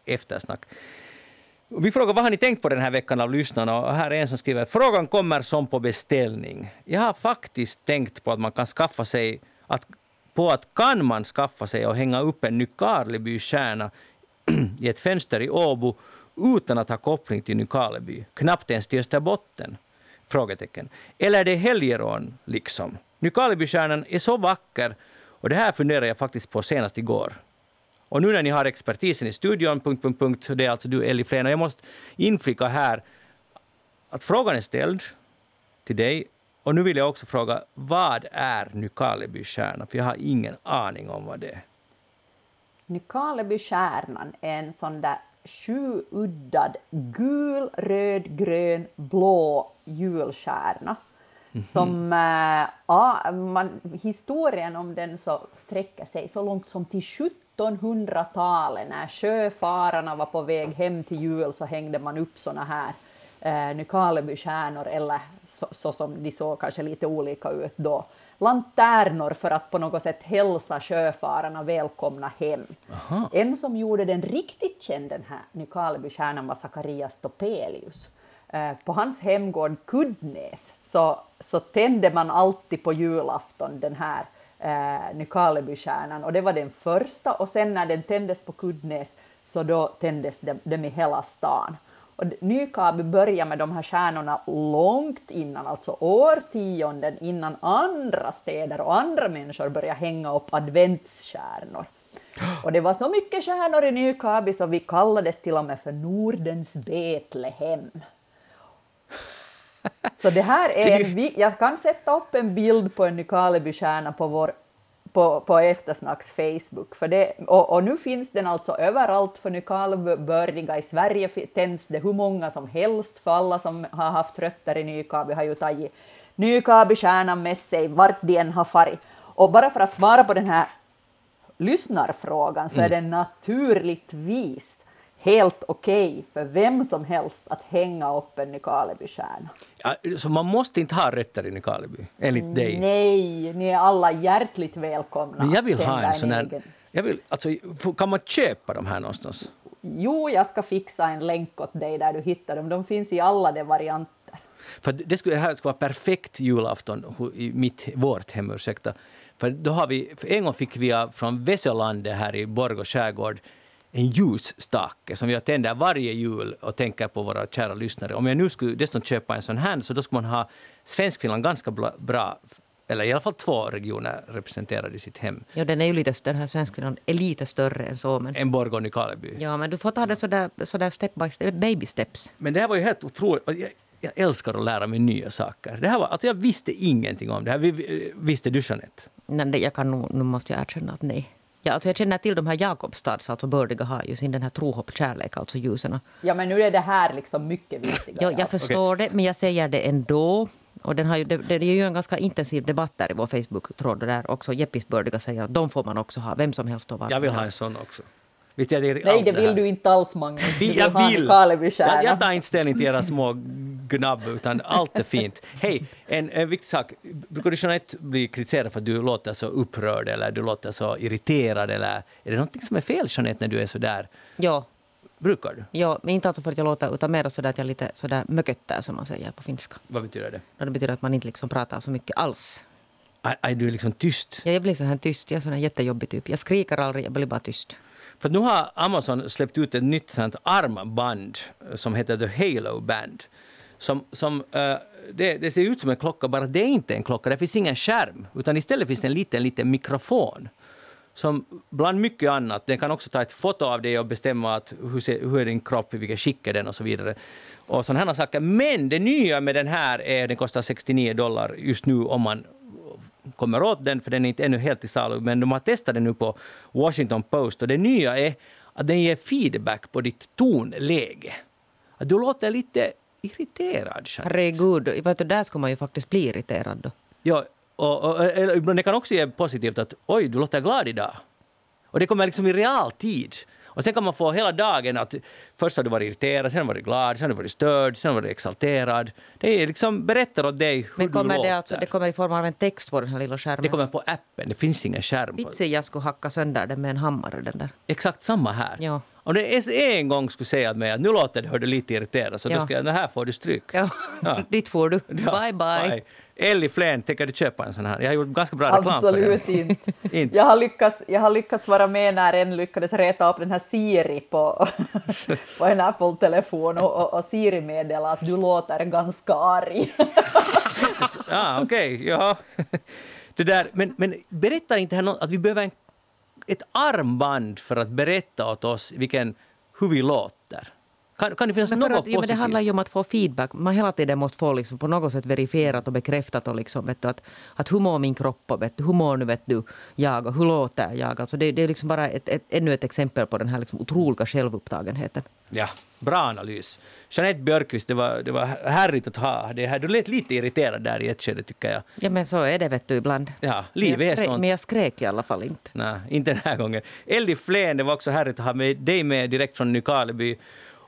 eftersnack. Vi frågar vad har ni tänkt på den här veckan av lyssnarna och här är en som skriver frågan kommer som på beställning. Jag har faktiskt tänkt på att man kan skaffa sig att, på att kan man skaffa sig och hänga upp en Nykarleby-stjärna i ett fönster i Åbo utan att ha koppling till Nykarleby, knappt ens till Österbotten. Frågetecken. Eller är det helgerån, liksom? Nykarlebystjärnan är så vacker och det här funderar jag faktiskt på senast igår. Och nu när ni har expertisen i studion, punkt, punkt, punkt, det är alltså du Elli Flen, jag måste inflika här att frågan är ställd till dig och nu vill jag också fråga, vad är Nykarlebystjärnan? För jag har ingen aning om vad det är. Nykarlebystjärnan är en sån där sjuuddad gul, röd, grön, blå julstjärna. Mm -hmm. Som, äh, ja, man, historien om den så sträcker sig så långt som till 1700-talet. När sjöfararna var på väg hem till jul så hängde man upp såna här eh, Nykarlebystjärnor, eller så, så, som de såg kanske lite olika ut då, lanternor för att på något sätt hälsa sjöfararna välkomna hem. Aha. En som gjorde den riktigt känd, den här Nykarlebystjärnan, var Zacharias Topelius. Eh, på hans hemgård Kuddnäs så, så tände man alltid på julafton den här eh, Nykarlebystjärnan och det var den första och sen när den tändes på Kuddnäs så då tändes den i hela stan. Och Nykabi började med de här stjärnorna långt innan, alltså årtionden innan andra städer och andra människor började hänga upp adventsstjärnor. Och det var så mycket stjärnor i Nykabi så vi kallades till och med för Nordens Betlehem. Så det här är en, jag kan sätta upp en bild på en Nykarleby-stjärna på vår på, på Eftersnacks Facebook. För det, och, och, nu finns den alltså överallt för Nykarlebördiga. I Sverige tänds det hur många som helst, för alla som har haft rötter i Nykabi har ju tagit Nykabi-stjärnan med sig vart de än har farit. Och bara för att svara på den här lyssnarfrågan så är mm. det naturligtvis helt okej okay för vem som helst att hänga upp en Nykarlebystjärna. Ja, så man måste inte ha rötter i Nykarleby, enligt dig? Nej, ni är alla hjärtligt välkomna. Men jag vill ha en sån här... Jag vill, alltså, kan man köpa de här någonstans? Jo, jag ska fixa en länk åt dig där du hittar dem. De finns i alla de varianter. För det, skulle, det här skulle vara perfekt julafton i mitt, vårt hem, ursäkta. För då har vi, en gång fick vi från Veselandet här i Borgå skärgård en ljusstake som jag tänder varje jul och tänker på våra kära lyssnare. Om jag nu skulle dessutom köpa en sån här så då skulle man ha Svenskfinland ganska bra eller i alla fall två regioner representerade i sitt hem. Ja, den är ju lite större, Svenskfinland är lite större än så. Men... En Borgå Nykarleby. Ja, men du får ta det sådär, sådär step by step, baby steps. Men det här var ju helt otroligt. Jag, jag älskar att lära mig nya saker. Det här var, alltså jag visste ingenting om det här. Visste du, Jeanette? Nej, jag kan nog, nu måste jag erkänna att nej. Ja, alltså jag känner till de här Jakobstads, alltså bördiga har ju sin den här trohopp, kärlek, alltså ljusen. Ja, men nu är det här liksom mycket viktigare. Ja, jag förstår okay. det, men jag säger det ändå. Och den har ju, det, det är ju en ganska intensiv debatt där i vår Facebook-tråd där också Jeppis bördiga säger att de får man också ha, vem som helst och Jag vill ha en sån också. Visst, jag, det Nej, det vill du inte alls, Magnus. Du vill jag vill! Jag, jag tar inte ställning till era små gnabb, utan allt är fint. Hej, en, en viktig sak. Brukar du Jeanette bli kritiserad för att du låter så upprörd eller du låter så irriterad? Eller är det något som är fel, Jeanette, när du är så där? Ja. Brukar du? Ja, men inte alltså för att jag låter, utan mer så att jag är lite sådär mököttär, som man säger på finska. Vad betyder det? Det betyder att man inte liksom pratar så mycket alls. Aj, du är liksom tyst. Ja, jag blir så här tyst. Jag är sån här jättejobbig typ. Jag skriker aldrig, jag blir bara tyst. För nu har Amazon släppt ut ett nytt sånt armband eh, som heter The Halo Band. Som, som, uh, det, det, ser ut som en klocka, bara det är inte en klocka. Det finns ingen skärm, utan istället finns det en liten, liten mikrofon. Som bland mycket annat, den kan också ta ett foto av dig och bestämma att hur, ser, hur är din kropp, vilken skick är den och så vidare. Och sådana här saker. Men det nya med den här är den kostar 69 dollar just nu om man kommer åt den, för den är inte ännu helt i salu, men de har testat den nu på Washington Post och det nya är att den ger feedback på ditt tonläge. Att du låter lite irriterad. Herregud, vet du, där skulle man ju faktiskt bli irriterad då. Ja, och, och, och, det kan också ge positivt att oj, du låter glad idag. Och det kommer liksom i realtid. Och sen kan man få hela dagen att först har du varit irriterad, sen har du varit glad, sen har du varit störd, sen har du varit exalterad. Det är liksom berättar åt dig hur Men kommer du låter. det, alltså, det kommer i form av en text på den här lilla skärmen? Det kommer på appen, det finns ingen skärm. Vitsi, jag skulle hacka sönder den med en hammare den där. Exakt samma här. Ja. Om det en gång skulle säga till mig att nu låter det, hör du lite irriterad, så Ja. då ska jag, det här får du stryk. Ja, Ja. dit får du. Ja, Bye, bye. Ellie Flen, tänker du köpa en sån här? Jag har gjort ganska bra reklam för Absolut den. inte. Inte. Jag har, lyckats, jag har lyckats vara med när en lyckades reta upp den här Siri på, på en Apple-telefon och, och, och Siri meddelade att du låter ganska arg. Ja, okej, ja. Det där, men, men berättar inte här något, att vi behöver en, ett armband för att berätta åt oss vilken, hur vi låter? Kan, kan det finnas något att, ja, men positivt? det handlar ju om att få feedback. Man hela tiden måste få liksom på något sätt verifierat och bekräftat och liksom, vet du, att, att hur mår min kropp och vet du, hur mår nu vet du, jag och hur låter jag? Alltså det, det är liksom bara ett, ett, ännu ett exempel på den här liksom otroliga självupptagenheten. Ja, bra analys. Jeanette Björkqvist, det var, det var härligt att ha det här. Du lät lite irriterad där i ett skede tycker jag. Ja men så är det vet du ibland. Ja, livet men är sånt. Men jag skrek i alla fall inte. Nej, inte den här gången. Ellie Flen, det var också härligt att ha med dig med direkt från Nykarleby.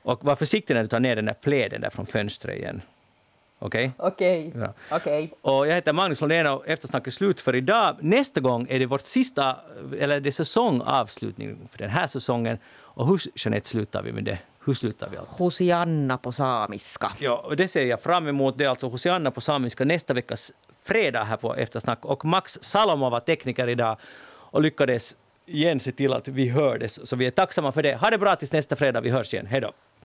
Och var försiktig när du tar ner den där pläden där från fönstret igen. Okej? Okej, Ja. okej. Och jag heter Magnus Lundén och Eftersnack är slut för idag. Nästa gång är det vårt sista, eller det är säsongavslutning för den här säsongen. Och hur, Jeanette, slutar vi med det? Hur slutar vi allt? Hosianna på samiska. Ja, och det ser jag fram emot. Det är alltså Hosianna på samiska nästa veckas fredag här på Eftersnack. Och Max Salomo var tekniker idag och lyckades igen se till att vi hördes. Så vi är tacksamma för det. Ha det bra tills nästa fredag. Vi hörs igen. Hej då!